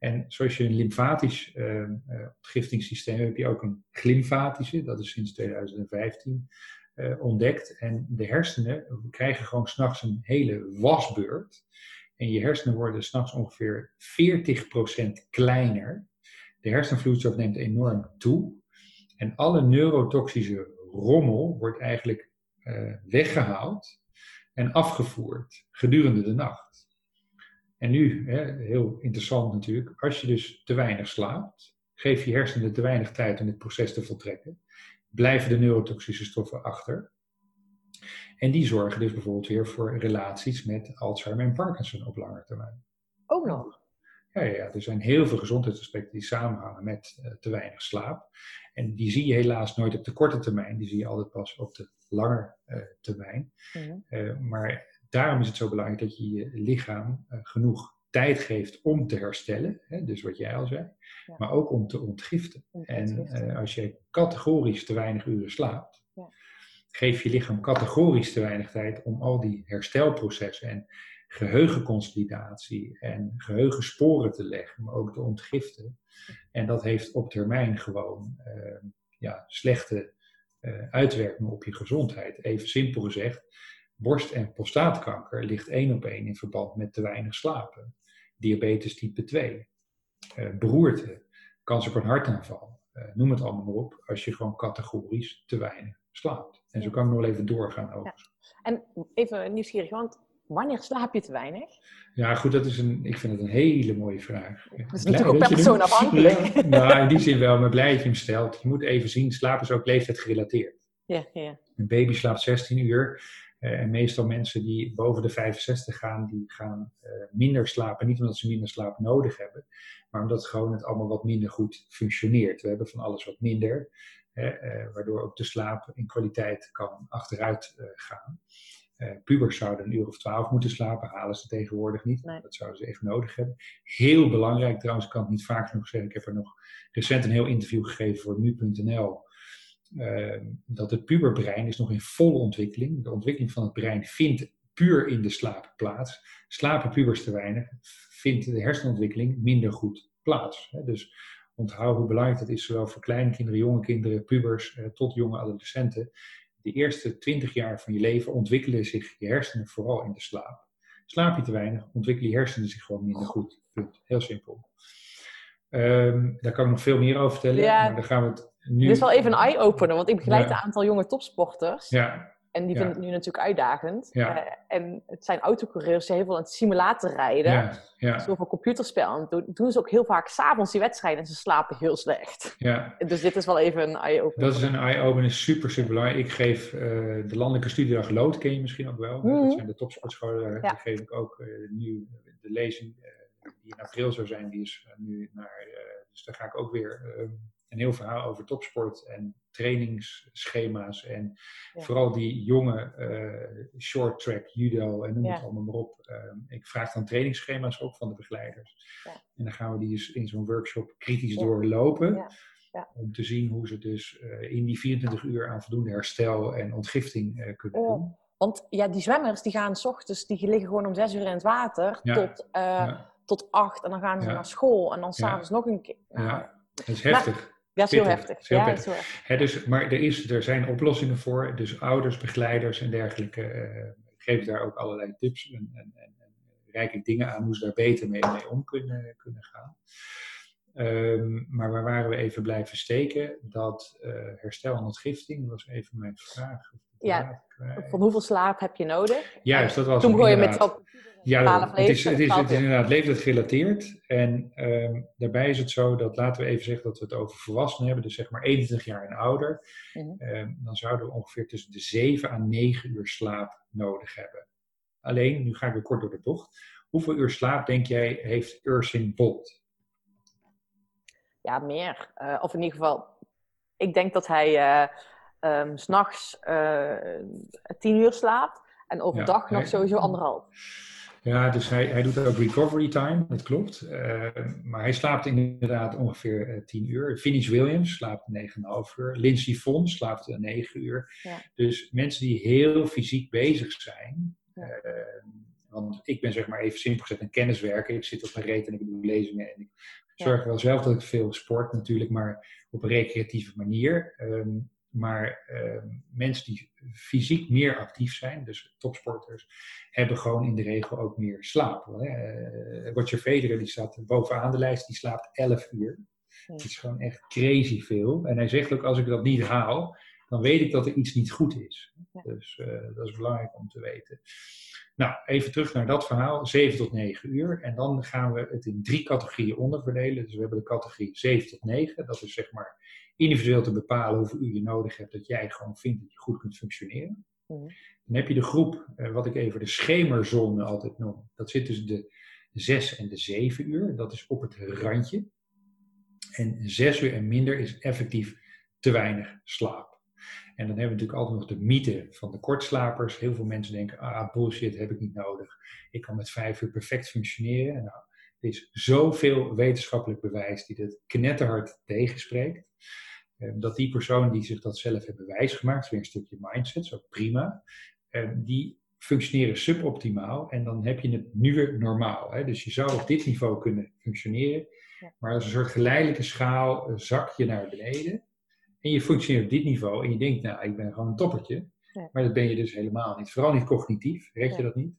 En zoals je een lymfatisch eh, ontgiftingssysteem hebt, heb je ook een glymfatische, dat is sinds 2015 eh, ontdekt. En de hersenen krijgen gewoon s'nachts een hele wasbeurt. En je hersenen worden s'nachts ongeveer 40% kleiner. De hersenvloeistof neemt enorm toe. En alle neurotoxische rommel wordt eigenlijk eh, weggehaald en afgevoerd gedurende de nacht. En nu, hè, heel interessant natuurlijk, als je dus te weinig slaapt, geef je hersenen te weinig tijd om dit proces te voltrekken, blijven de neurotoxische stoffen achter. En die zorgen dus bijvoorbeeld weer voor relaties met Alzheimer en Parkinson op lange termijn. Ook nog. Ja, ja, er zijn heel veel gezondheidsaspecten die samenhangen met eh, te weinig slaap. En die zie je helaas nooit op de korte termijn, die zie je altijd pas op de lange eh, termijn. Mhm. Eh, maar daarom is het zo belangrijk dat je je lichaam eh, genoeg tijd geeft om te herstellen. Hè, dus wat jij al zei. Ja. Maar ook om te ontgiften. En eh, als je categorisch te weinig uren slaapt, Ja. geef je lichaam categorisch te weinig tijd om al die herstelprocessen en geheugenconsolidatie en geheugensporen te leggen, maar ook te ontgiften. En dat heeft op termijn gewoon eh, ja, slechte eh, uitwerkingen op je gezondheid. Even simpel gezegd, borst- en prostaatkanker ligt één op één in verband met te weinig slapen. Diabetes type 2, eh, beroerte, kans op een hartaanval, eh, noem het allemaal maar op, als je gewoon categorisch te weinig slaapt. En zo kan ik nog wel even doorgaan over. En even nieuwsgierig, want wanneer slaap je te weinig? Ja, goed, dat is een, ik vind het een hele mooie vraag. Dat is Blij natuurlijk ook per persoon afhankelijk. nou, in die zin wel, maar blij dat je hem stelt. Je moet even zien, slaap is ook leeftijd gerelateerd. Ja, ja. Een baby slaapt 16 uur. Eh, en meestal mensen die boven de 65 gaan, die gaan eh, minder slapen. Niet omdat ze minder slaap nodig hebben, maar omdat gewoon het allemaal wat minder goed functioneert. We hebben van alles wat minder. Hè, eh, waardoor ook de slaap in kwaliteit kan achteruit gaan. Eh, pubers zouden een uur of twaalf moeten slapen, halen ze tegenwoordig niet. Nee. Dat zouden ze echt nodig hebben. Heel belangrijk trouwens, ik kan het niet vaak genoeg zeggen. Ik heb er nog recent een heel interview gegeven voor nu.nl. eh, dat het puberbrein is nog in volle ontwikkeling. De ontwikkeling van het brein vindt puur in de slaap plaats. Slapen pubers te weinig, vindt de hersenontwikkeling minder goed plaats. Hè. Dus onthoud hoe belangrijk dat is, zowel voor kleine kinderen, jonge kinderen, pubers, eh, tot jonge adolescenten. De eerste twintig jaar van je leven ontwikkelen zich je hersenen vooral in de slaap. Slaap je te weinig, ontwikkelen je hersenen zich gewoon minder goed. Punt. Heel simpel. Ehm, daar kan ik nog veel meer over vertellen, Ja. maar dan gaan we het nu... Dit is wel even een eye-opener, want ik begeleid Ja. een aantal jonge topsporters. Ja, En die vinden het nu natuurlijk uitdagend. Eh, en het zijn autocoureurs die heel veel aan het simulator rijden. ja, Zoveel computerspel. En doen, doen ze ook heel vaak s'avonds die wedstrijden en ze slapen heel slecht. ja. Dus dit is wel even een eye-opener. Dat is een eye-opener, super, super belangrijk. Ik geef eh, de landelijke studiedag Lood, ken je misschien ook wel. Mhm. Dat zijn de topsportscholen, daar geef ik ook eh, nu de lezing die in april zou zijn, die is nu naar, dus daar ga ik ook weer eh, een heel verhaal over topsport en trainingsschema's en Ja. vooral die jonge eh, short track, judo en noem Ja. het allemaal maar op. Eh, ik vraag dan trainingsschema's ook van de begeleiders. Ja. En dan gaan we die eens in zo'n workshop kritisch doorlopen. Om te zien hoe ze dus eh, in die 24 uur aan voldoende herstel en ontgifting eh, kunnen doen. Want ja, die zwemmers die gaan s ochtends, die liggen gewoon om zes uur in het water tot, tot acht. En dan gaan ze naar school en dan s'avonds nog een keer. Nou, Ja. Dat is heftig. Dat is heel pittig. heftig. Is heel ja, dat is heel heftig. Hè, dus, maar er, is, er zijn oplossingen voor. Dus ouders, begeleiders en dergelijke eh, geven daar ook allerlei tips en, en, en, en reik ik dingen aan hoe ze daar beter mee, mee om kunnen, kunnen gaan. Ehm, maar waar waren we even blijven steken? Dat eh, herstel en ontgifting was even mijn vraag. Ja. Van hoeveel slaap heb je nodig? Juist, dat was Toen begon je met inderdaad. Ja, het is, het, is, leeftijd, het is twaalf inderdaad leeftijdsgerelateerd. En ehm, daarbij is het zo dat, laten we even zeggen dat we het over volwassenen hebben, dus zeg maar 21 jaar en ouder. Mhm. Ehm, dan zouden we ongeveer tussen de 7 à 9 uur slaap nodig hebben. Alleen, nu ga ik weer kort door de bocht. Hoeveel uur slaap denk jij heeft Ursing Bolt? Ja, meer. Eh, of in ieder geval, ik denk dat hij eh ehm, s'nachts eh tien uur slaapt. En overdag Ja, nog hij- sowieso anderhalf. Ja, dus hij, hij doet ook recovery time, dat klopt. Eh, maar hij slaapt inderdaad ongeveer eh, 10 uur. Finish Williams slaapt 9,5 uur. Lindsey Vonn slaapt eh, 9 uur. Ja. Dus mensen die heel fysiek bezig zijn. Ja. eh, want ik ben zeg maar even simpel gezegd een kenniswerker. Ik zit op mijn reet en ik doe lezingen. En ik Ja. zorg wel zelf dat ik veel sport natuurlijk, maar op een recreatieve manier. Ehm, maar ehm, mensen die fysiek meer actief zijn, dus topsporters, hebben gewoon in de regel ook meer slaap. Hè. Eh, Roger Federer die staat bovenaan de lijst, die slaapt 11 uur. Ja. Dat is gewoon echt crazy veel. En hij zegt ook, als ik dat niet haal, dan weet ik dat er iets niet goed is. Ja. Dus eh, dat is belangrijk om te weten. Nou, even terug naar dat verhaal, 7 tot 9 uur. En dan gaan we het in drie categorieën onderverdelen. Dus we hebben de categorie 7 tot 9. Dat is zeg maar individueel te bepalen hoeveel uur je nodig hebt, dat jij gewoon vindt dat je goed kunt functioneren. Mhm. Dan heb je de groep, eh, wat ik even de schemerzone altijd noem. Dat zit tussen de 6 en de 7 uur. Dat is op het randje. En 6 uur en minder is effectief te weinig slaap. En dan hebben we natuurlijk altijd nog de mythe van de kortslapers. Heel veel mensen denken, ah bullshit, heb ik niet nodig. Ik kan met 5 uur perfect functioneren. En nou, er is zoveel wetenschappelijk bewijs die dit knetterhard tegenspreekt. Eh, Dat die personen die zich dat zelf hebben wijsgemaakt, weer een stukje mindset, zo prima. eh, Die functioneren suboptimaal en dan heb je het nieuwe normaal. Hè? Dus je zou op dit niveau kunnen functioneren, maar als een soort geleidelijke schaal eh, zak je naar beneden. En je functioneert op dit niveau en je denkt, nou, ik ben gewoon een toppertje. Maar dat ben je dus helemaal niet. Vooral niet cognitief, red je dat niet.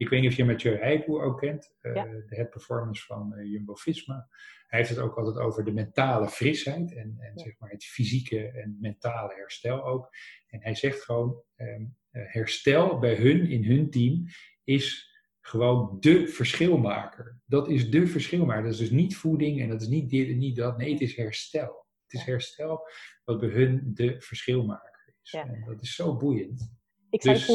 Ik weet niet of je Mathieu Heijboer ook kent, eh, Ja. de head performance van eh, Jumbo-Visma. Hij heeft het ook altijd over de mentale frisheid en, en Ja. zeg maar het fysieke en mentale herstel ook. En hij zegt gewoon, ehm, eh, herstel bij hun, in hun team, is gewoon de verschilmaker. Dat is de verschilmaker. Dat is dus niet voeding en dat is niet dit en niet dat. Nee, het is herstel. Het is herstel wat bij hun de verschilmaker is. Ja. En dat is zo boeiend. Ik, zei Dus-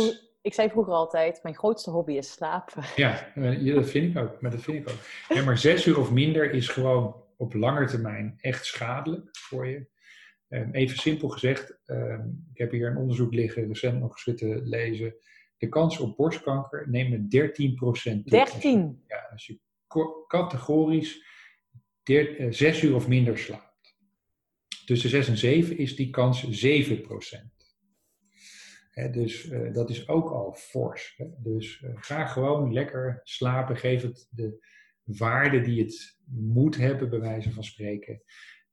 ik zei vroeger altijd, mijn grootste hobby is slapen. Ja, eh, dat vind ik ook. Maar dat vind ik ook. Ja, maar zes uur of minder is gewoon op lange termijn echt schadelijk voor je. Ehm, even simpel gezegd, ehm, ik heb hier een onderzoek liggen, recent nog zitten lezen. De kans op borstkanker neemt met 13% toe. Als je- 13. ja, als je categorisch eh, zes uur of minder slaapt. Tussen 6 en 7 is die kans 7%. Dus eh, dat is ook al fors. Dus eh, ga gewoon lekker slapen. Geef het de waarde die het moet hebben, bij wijze van spreken.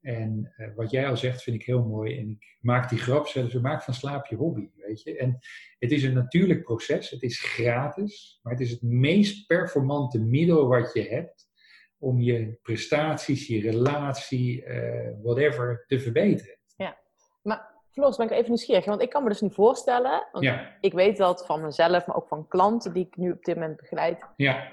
En eh, wat jij al zegt, vind ik heel mooi. En ik maak die grap zelfs. Maak van slaap je hobby, weet je. En het is een natuurlijk proces. Het is gratis. Maar het is het meest performante middel wat je hebt om je prestaties, je relatie, whatever, te verbeteren. Floris, ben ik even nieuwsgierig. Want ik kan me dus niet voorstellen. Want Ja, ik weet dat van mezelf, maar ook van klanten die ik nu op dit moment begeleid. ja,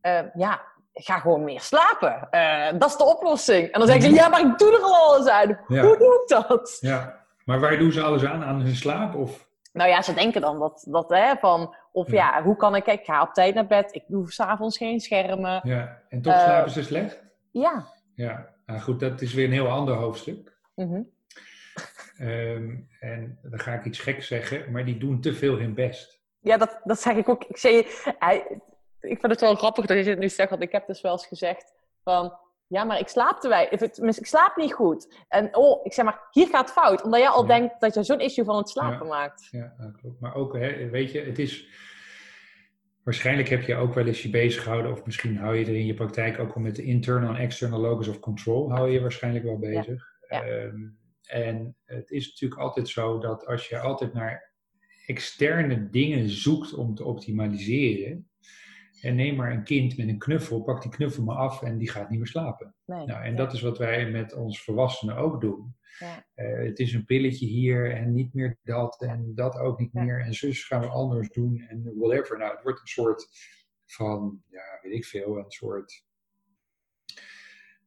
eh, ja, ga gewoon meer slapen. Eh, dat is de oplossing. En dan zeg ik, ja, maar ik doe er al alles aan. Ja. Hoe doe ik dat? ja. Maar waar doen ze alles aan? Aan hun slaap? Of? Nou ja, ze denken dan dat, dat hè, van, of Ja. ja. hoe kan ik, ik ga op tijd naar bed, ik doe s'avonds geen schermen. Ja. En toch slapen ze slecht? Ja. Ja, nou goed, dat is weer een heel ander hoofdstuk. Mhm. Ehm, en dan ga ik iets geks zeggen, maar die doen te veel hun best. Ja, dat, dat zeg ik ook. Ik, zei, ik vind het wel grappig dat je het nu zegt, want ik heb dus wel eens gezegd van, ja, maar ik slaap te weinig. Ik slaap niet goed. En oh, ik zeg maar, hier gaat het fout. Omdat jij al Ja. denkt dat je zo'n issue van het slapen Ja. maakt. Ja, dat klopt. Maar ook, hè, weet je, het is. Waarschijnlijk heb je ook wel eens je bezig gehouden, of misschien hou je er in je praktijk ook al met de internal en external locus of control, hou je je waarschijnlijk wel bezig. Ja. Ehm, en het is natuurlijk altijd zo dat als je altijd naar externe dingen zoekt om te optimaliseren, en neem maar een kind met een knuffel, pak die knuffel maar af en die gaat niet meer slapen. Nee. Nou, en Ja. dat is wat wij met ons volwassenen ook doen. Ja. Eh, het is een pilletje hier en niet meer dat en dat ook niet Ja. meer. En zus gaan we anders doen en whatever. Nou, het wordt een soort van, ja, weet ik veel, een soort.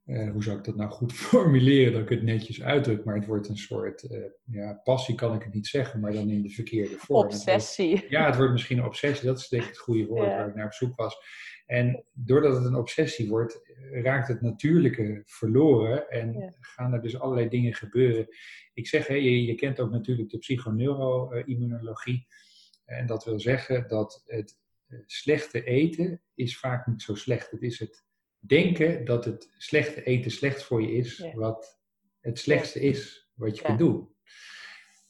Eh, hoe zou ik dat nou goed formuleren dat ik het netjes uitdruk? Maar het wordt een soort, eh, ja, passie kan ik het niet zeggen, maar dan in de verkeerde vorm. Het wordt- Obsessie. ja, het wordt misschien een obsessie. Dat is denk ik het goede woord Ja. waar ik naar op zoek was. En doordat het een obsessie wordt, raakt het natuurlijke verloren. En Ja. gaan er dus allerlei dingen gebeuren. Ik zeg, je, je kent ook natuurlijk de psychoneuroimmunologie. En dat wil zeggen dat het eh, slechte eten is vaak niet zo slecht. Het is het denken dat het slechte eten slecht voor je is, Ja. wat het slechtste is wat je kunt doen.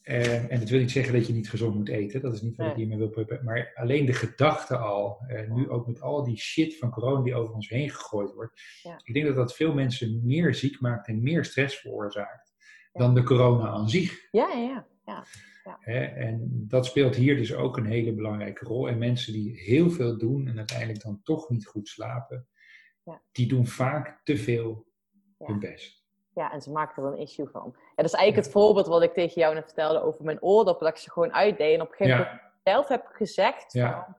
Eh, en dat wil niet zeggen dat je niet gezond moet eten. Dat is niet wat ik hiermee wil proberen. Maar alleen de gedachte al, eh, nu ook met al die shit van corona die over ons heen gegooid wordt. Ik denk dat dat veel mensen meer ziek maakt en meer stress veroorzaakt dan de corona aan zich. Ja, ja, ja. ja. En dat speelt hier dus ook een hele belangrijke rol. En mensen die heel veel doen en uiteindelijk dan toch niet goed slapen, Ja. die doen vaak te veel Ja. hun best. Ja, en ze maken er een issue van. Ja, dat is eigenlijk het voorbeeld wat ik tegen jou net vertelde over mijn oordop. Dat ik ze gewoon uitdeed. En op een gegeven moment zelf heb gezegd van... Ja.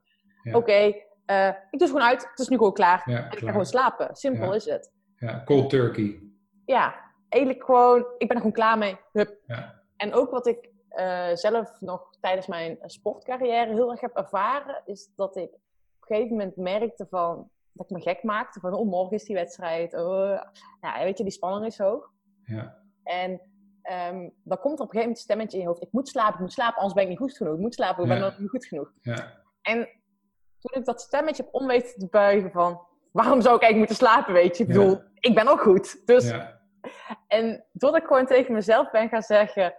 Oké, eh, ik doe het gewoon uit. Het is nu gewoon klaar. en ik ga gewoon slapen. Simpel is het. ja, cold turkey. Ja, eigenlijk gewoon... Ik ben er gewoon klaar mee. Hup. Ja. En ook wat ik eh, zelf nog tijdens mijn sportcarrière heel erg heb ervaren... is dat ik op een gegeven moment merkte van... Dat ik me gek maakte van, oh, morgen is die wedstrijd. Oh, ja, weet je, die spanning is hoog. Ja, En ehm, dan komt er op een gegeven moment een stemmetje in je hoofd. Ik moet slapen, ik moet slapen, anders ben ik niet goed genoeg. Ik moet slapen, ik ben Ja. nog niet goed genoeg. ja, En toen ik dat stemmetje heb om weten te buigen van... Waarom zou ik eigenlijk moeten slapen, weet je? Ik Ja. bedoel, ik ben ook goed. Dus, ja, En doordat ik gewoon tegen mezelf ben gaan zeggen...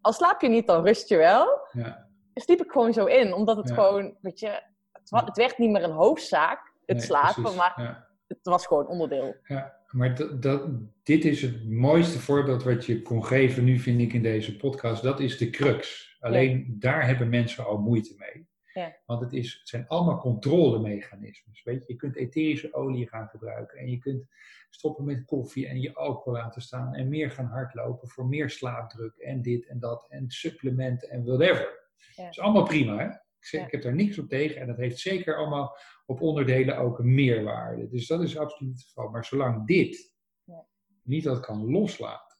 Al slaap je niet, dan rust je wel. ja. Sliep ik gewoon zo in. Omdat het gewoon, weet je... Het, het werd niet meer een hoofdzaak, het Nee, slapen. precies. Maar Ja. het was gewoon onderdeel. Ja, maar dat, dat, dit is het mooiste voorbeeld wat je kon geven nu, vind ik, in deze podcast. Dat is de crux. Alleen daar hebben mensen al moeite mee. Ja. Want het, is, het zijn allemaal controlemechanismes. Weet je? je kunt etherische olie gaan gebruiken en je kunt stoppen met koffie en je alcohol laten staan en meer gaan hardlopen voor meer slaapdruk en dit en dat en supplementen en whatever. Ja. Dat is allemaal prima, hè? Ik, heb daar niks op tegen en dat heeft zeker allemaal op onderdelen ook een meerwaarde. Dus dat is absoluut het geval. Maar zolang dit niet dat kan loslaten,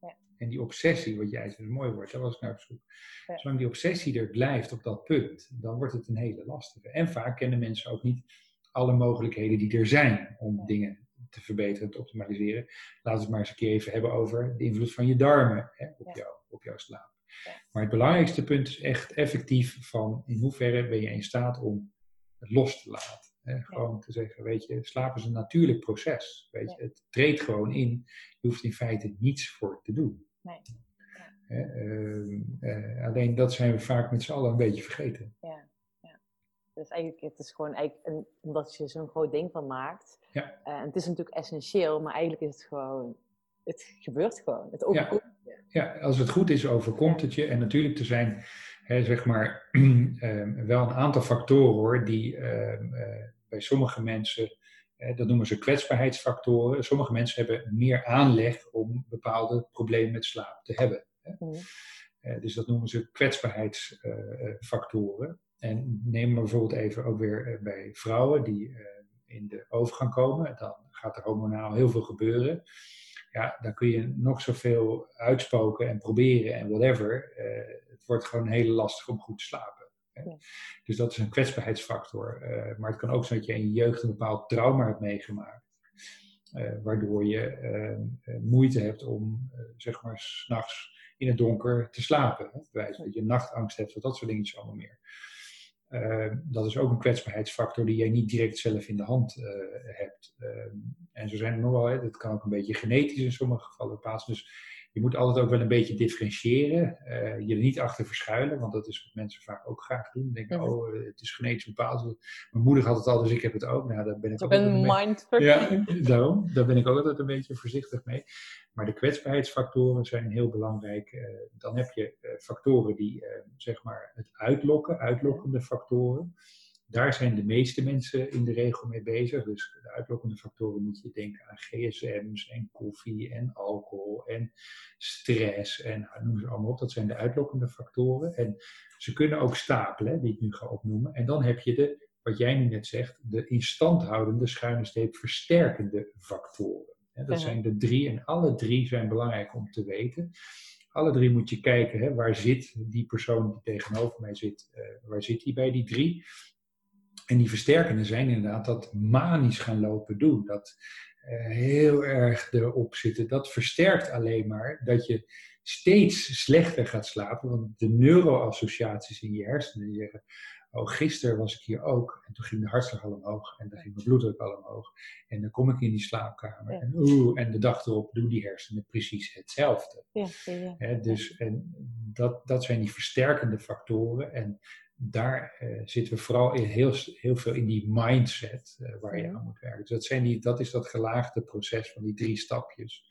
Ja. en die obsessie, wat jij een mooi woord, daar was ik naar op zoek. Ja. Zolang die obsessie er blijft op dat punt, dan wordt het een hele lastige. En vaak kennen mensen ook niet alle mogelijkheden die er zijn om Ja. dingen te verbeteren, te optimaliseren. Laten we het maar eens een keer even hebben over de invloed van je darmen hè, op, Ja. jou, op jouw slaap. Maar het belangrijkste punt is echt effectief van in hoeverre ben je in staat om het los te laten. Hè? Gewoon te zeggen, weet je, slaap is een natuurlijk proces. Weet je, het treedt gewoon in. Je hoeft in feite niets voor te doen. Nee. Hè, ehm, eh, alleen dat zijn we vaak met z'n allen een beetje vergeten. Ja, ja. Dus eigenlijk, het is gewoon eigenlijk een, omdat je zo'n groot ding van maakt. Ja. Eh, en het is natuurlijk essentieel, maar eigenlijk is het gewoon, het gebeurt gewoon. Het overkomt. Ja, als het goed is, overkomt het je. En natuurlijk er zijn hè, zeg maar, ehm, wel een aantal factoren hoor, die ehm, eh, bij sommige mensen, dat noemen ze kwetsbaarheidsfactoren. Sommige mensen hebben meer aanleg om bepaalde problemen met slaap te hebben. Hè. Mhm. Eh, dus dat noemen ze kwetsbaarheidsfactoren. en neem maar bijvoorbeeld even ook weer eh, bij vrouwen die in de overgang komen. Dan gaat er hormonaal heel veel gebeuren. Ja, dan kun je nog zoveel uitspoken en proberen en whatever. Eh, het wordt gewoon heel lastig om goed te slapen. hè. Ja. Dus dat is een kwetsbaarheidsfactor. Eh, maar het kan ook zijn dat je in je jeugd een bepaald trauma hebt meegemaakt. eh, waardoor je eh, eh, moeite hebt om, zeg maar, s'nachts in het donker te slapen. Hè? Dat je nachtangst hebt, of dat soort dingetjes allemaal meer. Eh, dat is ook een kwetsbaarheidsfactor die jij niet direct zelf in de hand eh, hebt. Eh, en zo zijn er nog wel, dat kan ook een beetje genetisch in sommige gevallen plaatsen. Dus je moet altijd ook wel een beetje differentiëren. eh, je er niet achter verschuilen, want dat is wat mensen vaak ook graag doen. Denken, Mhm. oh, eh, het is genetisch bepaald. Mijn moeder had het al, dus ik heb het ook. Nou, daar ben ik Het ook mee- mindfuck. ja, daarom. Daar ben ik ook altijd een beetje voorzichtig mee. Maar de kwetsbaarheidsfactoren zijn heel belangrijk. Eh, dan heb je factoren die, zeg maar, het uitlokken, uitlokkende factoren. Daar zijn de meeste mensen in de regel mee bezig. Dus de uitlokkende factoren moet je denken aan gsm's en koffie en alcohol en stress en noem ze allemaal op. Dat zijn de uitlokkende factoren. En ze kunnen ook stapelen, die ik nu ga opnoemen. En dan heb je de, wat jij nu net zegt, de instandhoudende schuine streep versterkende factoren. Dat zijn de drie en alle drie zijn belangrijk om te weten. Alle drie moet je kijken, hè, waar zit die persoon die tegenover mij zit, eh, waar zit die bij die drie? En die versterkende zijn inderdaad dat manisch gaan lopen doen. Dat eh, heel erg erop zitten. Dat versterkt alleen maar dat je steeds slechter gaat slapen. Want de neuroassociaties in je hersenen die zeggen... Oh, gisteren was ik hier ook. En toen ging de hartslag al omhoog. En dan ging mijn bloeddruk al omhoog. En dan kom ik in die slaapkamer. Ja. En, oeh, en de dag erop doen die hersenen precies hetzelfde. Ja, dus en dat, dat zijn die versterkende factoren. En daar eh, zitten we vooral in heel, heel veel in die mindset eh, waar je aan moet werken. Dus dat, zijn die, dat is dat gelaagde proces van die drie stapjes.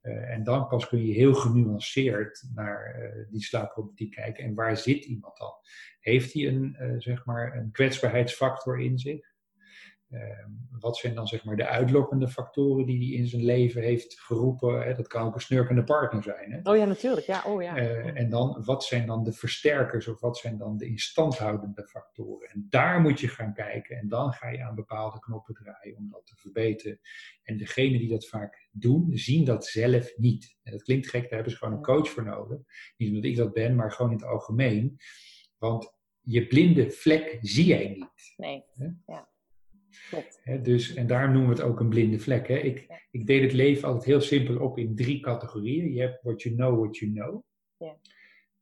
Eh, en dan pas kun je heel genuanceerd naar die slaapproblematiek kijken. En waar zit iemand dan? Heeft hij een, zeg maar een kwetsbaarheidsfactor in zich? Ehm, wat zijn dan zeg maar de uitlokkende factoren die hij in zijn leven heeft geroepen? Hè? Dat kan ook een snurkende partner zijn. Hè? Oh ja, natuurlijk. Ja, oh ja. Eh, en dan, wat zijn dan de versterkers of wat zijn dan de instandhoudende factoren? En daar moet je gaan kijken en dan ga je aan bepaalde knoppen draaien om dat te verbeteren. En degenen die dat vaak doen, zien dat zelf niet. En dat klinkt gek, daar hebben ze gewoon een coach voor nodig. Niet omdat ik dat ben, maar gewoon in het algemeen. Want je blinde vlek zie jij niet. Nee. Hè? Ja. Dus, en daarom noemen we het ook een blinde vlek. Hè. Ik, Ja. ik deed het leven altijd heel simpel op in drie categorieën. Je hebt what you know, what you know. Ja.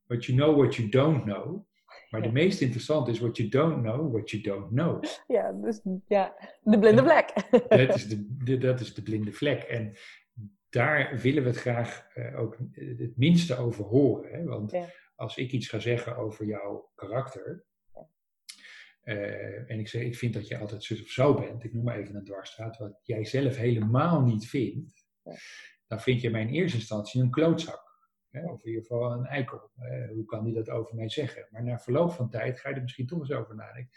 What you know, what you don't know. Maar de meest interessante is what you don't know, what you don't know. Ja, dus ja, de blinde vlek. Dat is de, de- dat is de blinde vlek. En daar willen we het graag eh, ook het minste over horen. Hè? Want Ja. als ik iets ga zeggen over jouw karakter. Eh, en ik zeg, ik vind dat je altijd zus of zo bent. Ik noem maar even een dwarsstraat. Wat jij zelf helemaal niet vindt. Dan vind je mij in eerste instantie een klootzak. Hè? Of in ieder geval een eikel. Eh, hoe kan hij dat over mij zeggen? Maar na verloop van tijd ga je er misschien toch eens over nadenken.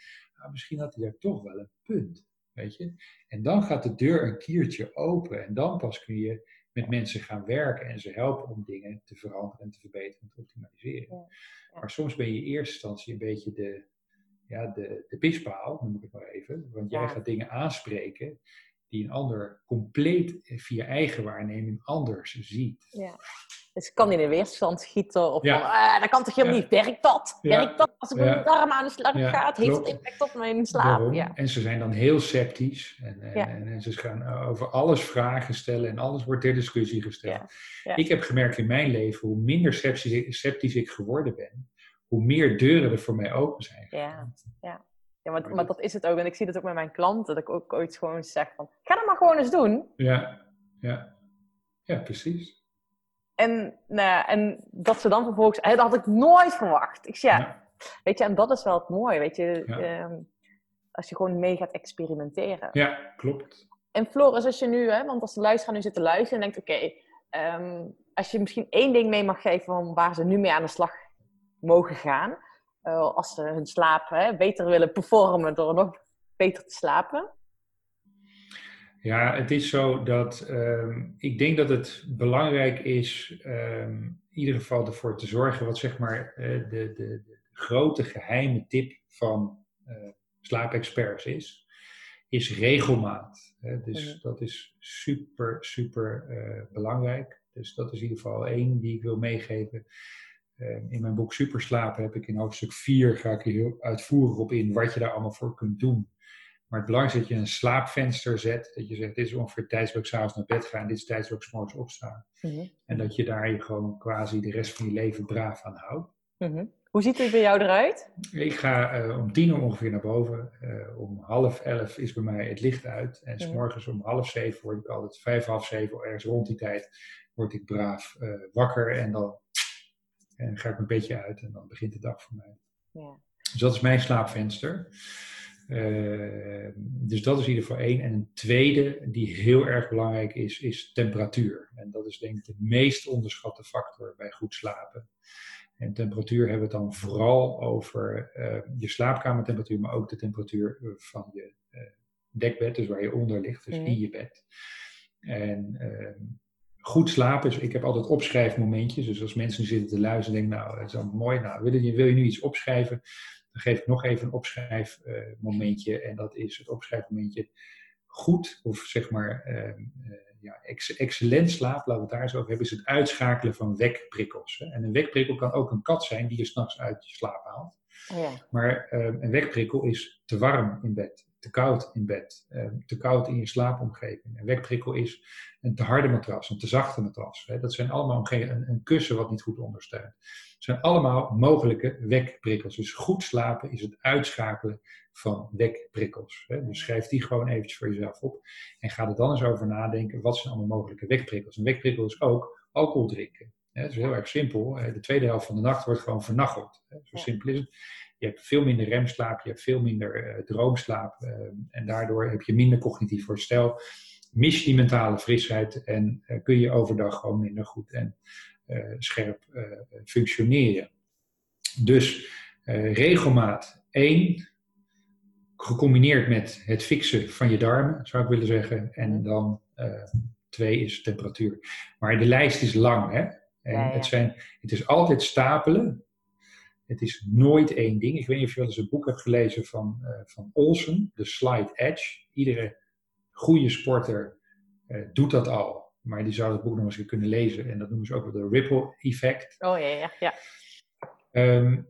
Misschien had hij daar toch wel een punt. Weet je? En dan gaat de deur een kiertje open en dan pas kun je met mensen gaan werken en ze helpen om dingen te veranderen en te verbeteren en te optimaliseren. Ja, ja. Maar soms ben je in eerste instantie een beetje de, ja, de, de pispaal, noem ik het maar even. Want jij gaat dingen aanspreken die een ander compleet via eigen waarneming anders ziet. Ja. Dus ik kan in weerstand schieten of Ja. van, ah, dat kan toch helemaal Ja. niet. Werkt dat? Werkt dat? Als ik met mijn darm aan de slag ga, heeft dat impact op mijn slaap? En ze zijn dan heel sceptisch. En, en, en, ze gaan over alles vragen stellen en alles wordt ter discussie gesteld. Ik heb gemerkt in mijn leven, hoe minder sceptisch sceptisch ik geworden ben, hoe meer deuren er voor mij open zijn. Ja, ja. ja maar, maar dat is het ook. En ik zie dat ook met mijn klanten, dat ik ook ooit gewoon zeg van, ga dat maar gewoon eens doen. Ja, ja. ja precies. En, nou en dat ze dan vervolgens, dat had ik nooit verwacht. Ik zeg, ja, Ja. weet je, en dat is wel het mooie, weet je, Ja. ehm, als je gewoon mee gaat experimenteren. Ja, klopt. En Floris, als je nu, hè, want als de luisteraar nu zit te luisteren en denkt, oké, ehm, als je misschien één ding mee mag geven van waar ze nu mee aan de slag mogen gaan, eh, als ze hun slaap hè, beter willen performen door nog beter te slapen. Ja, het is zo dat ehm, ik denk dat het belangrijk is, ehm, in ieder geval ervoor te zorgen, wat zeg maar eh, de, de, de grote geheime tip van eh, slaapexperts is, is regelmaat. Hè? Dus Mhm. dat is super, super belangrijk. Dus dat is in ieder geval één die ik wil meegeven. Ehm, in mijn boek Superslapen heb ik in hoofdstuk 4 ga ik er heel uitvoerig op in wat je daar allemaal voor kunt doen. Maar het belangrijkste is dat je een slaapvenster zet. Dat je zegt, dit is ongeveer tijdstip dat ik s'avonds naar bed ga en dit is tijdstip dat ik 's morgens opsta. En dat je daar je gewoon quasi de rest van je leven braaf aan houdt. Mhm. Hoe ziet het bij jou eruit? Ik ga eh, om tien uur ongeveer naar boven. Eh, om half elf is bij mij het licht uit. En s Mhm. morgens om half zeven word ik altijd, vijf, half zeven, ergens rond die tijd, word ik braaf eh, wakker. En dan en ga ik mijn bedje uit en dan begint de dag voor mij. Ja. Dus dat is mijn slaapvenster. Eh, dus dat is in ieder geval één. En een tweede die heel erg belangrijk is, is temperatuur. En dat is denk ik de meest onderschatte factor bij goed slapen. En temperatuur hebben we het dan vooral over eh, je slaapkamertemperatuur, maar ook de temperatuur eh, van je dekbed, dus waar je onder ligt, dus Mhm. in je bed. En ehm, goed slapen, dus ik heb altijd opschrijfmomentjes. Dus als mensen zitten te luisteren en denken, nou, dat is allemaal mooi. Nou, wil je, wil je nu iets opschrijven? Dan geef ik nog even een opschrijfmomentje. en dat is het opschrijfmomentje goed, of zeg maar ehm, eh, ja, ex- excellent slaap, laten we het daar eens over hebben, is het uitschakelen van wekprikkels. Hè. En een wekprikkel kan ook een kat zijn die je s'nachts uit je slaap haalt. Oh ja. Maar ehm, een wekprikkel is te warm in bed, te koud in bed, ehm, te koud in je slaapomgeving. Een wekprikkel is een te harde matras, een te zachte matras. Dat zijn allemaal een, een kussen wat niet goed ondersteunt. Het zijn allemaal mogelijke wekprikkels. Dus goed slapen is het uitschakelen van wekprikkels. Dus schrijf die gewoon eventjes voor jezelf op. En ga er dan eens over nadenken, wat zijn allemaal mogelijke wekprikkels? Een wekprikkel is ook alcohol drinken. Dat is heel erg simpel. De tweede helft van de nacht wordt gewoon vernacheld. Zo simpel is het. Je hebt veel minder remslaap, je hebt veel minder eh, droomslaap. eh, en daardoor heb je minder cognitief herstel. Mis je die mentale frisheid en eh, kun je overdag gewoon minder goed en scherp functioneren. Dus regelmaat één, gecombineerd met het fixen van je darmen, zou ik willen zeggen. En Mhm. dan twee is temperatuur. Maar de lijst is lang, hè? En Ja, ja. Het, zijn, het is altijd stapelen. Het is nooit één ding. Ik weet niet of je wel eens een boek hebt gelezen van, eh, van Olsen, The Slight Edge. Iedere goede sporter eh, doet dat al. Maar die zou het boek nog eens kunnen lezen. En dat noemen ze ook wel de ripple effect. Oh ja, ja, ja. Ehm,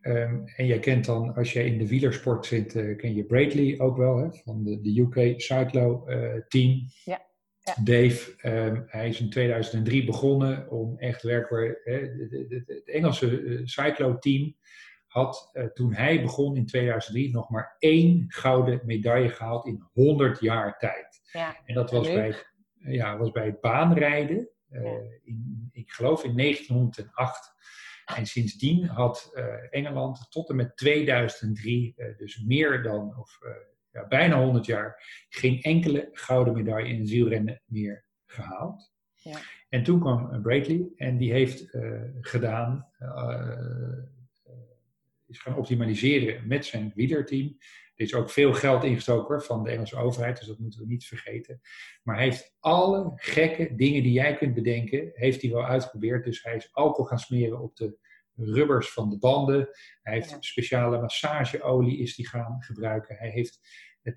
ehm, en jij kent dan, als jij in de wielersport zit, eh, ken je Bradley ook wel, hè, van de, de UK Cyclo team. Ja, ja. Dave, ehm, hij is in 2003 begonnen om echt werkbaar, hè, het Engelse eh, Cyclo team had eh, toen hij begon in 2003 nog maar één gouden medaille gehaald in 100 jaar tijd. ja. En dat was bij, ja, was bij het baanrijden, eh, Ja. in, ik geloof in 1908. En sindsdien had Engeland tot en met 2003, eh, dus meer dan, of ja, bijna 100 jaar, geen enkele gouden medaille in het wielrennen meer gehaald. Ja. En toen kwam eh, Bradley en die heeft eh, gedaan, eh, is gaan optimaliseren met zijn wielerteam. Er is ook veel geld ingestoken hoor, van de Engelse overheid, dus dat moeten we niet vergeten. Maar hij heeft alle gekke dingen die jij kunt bedenken, heeft hij wel uitgeprobeerd. Dus hij is alcohol gaan smeren op de rubbers van de banden. Hij heeft Ja. speciale massageolie is die gaan gebruiken. Hij heeft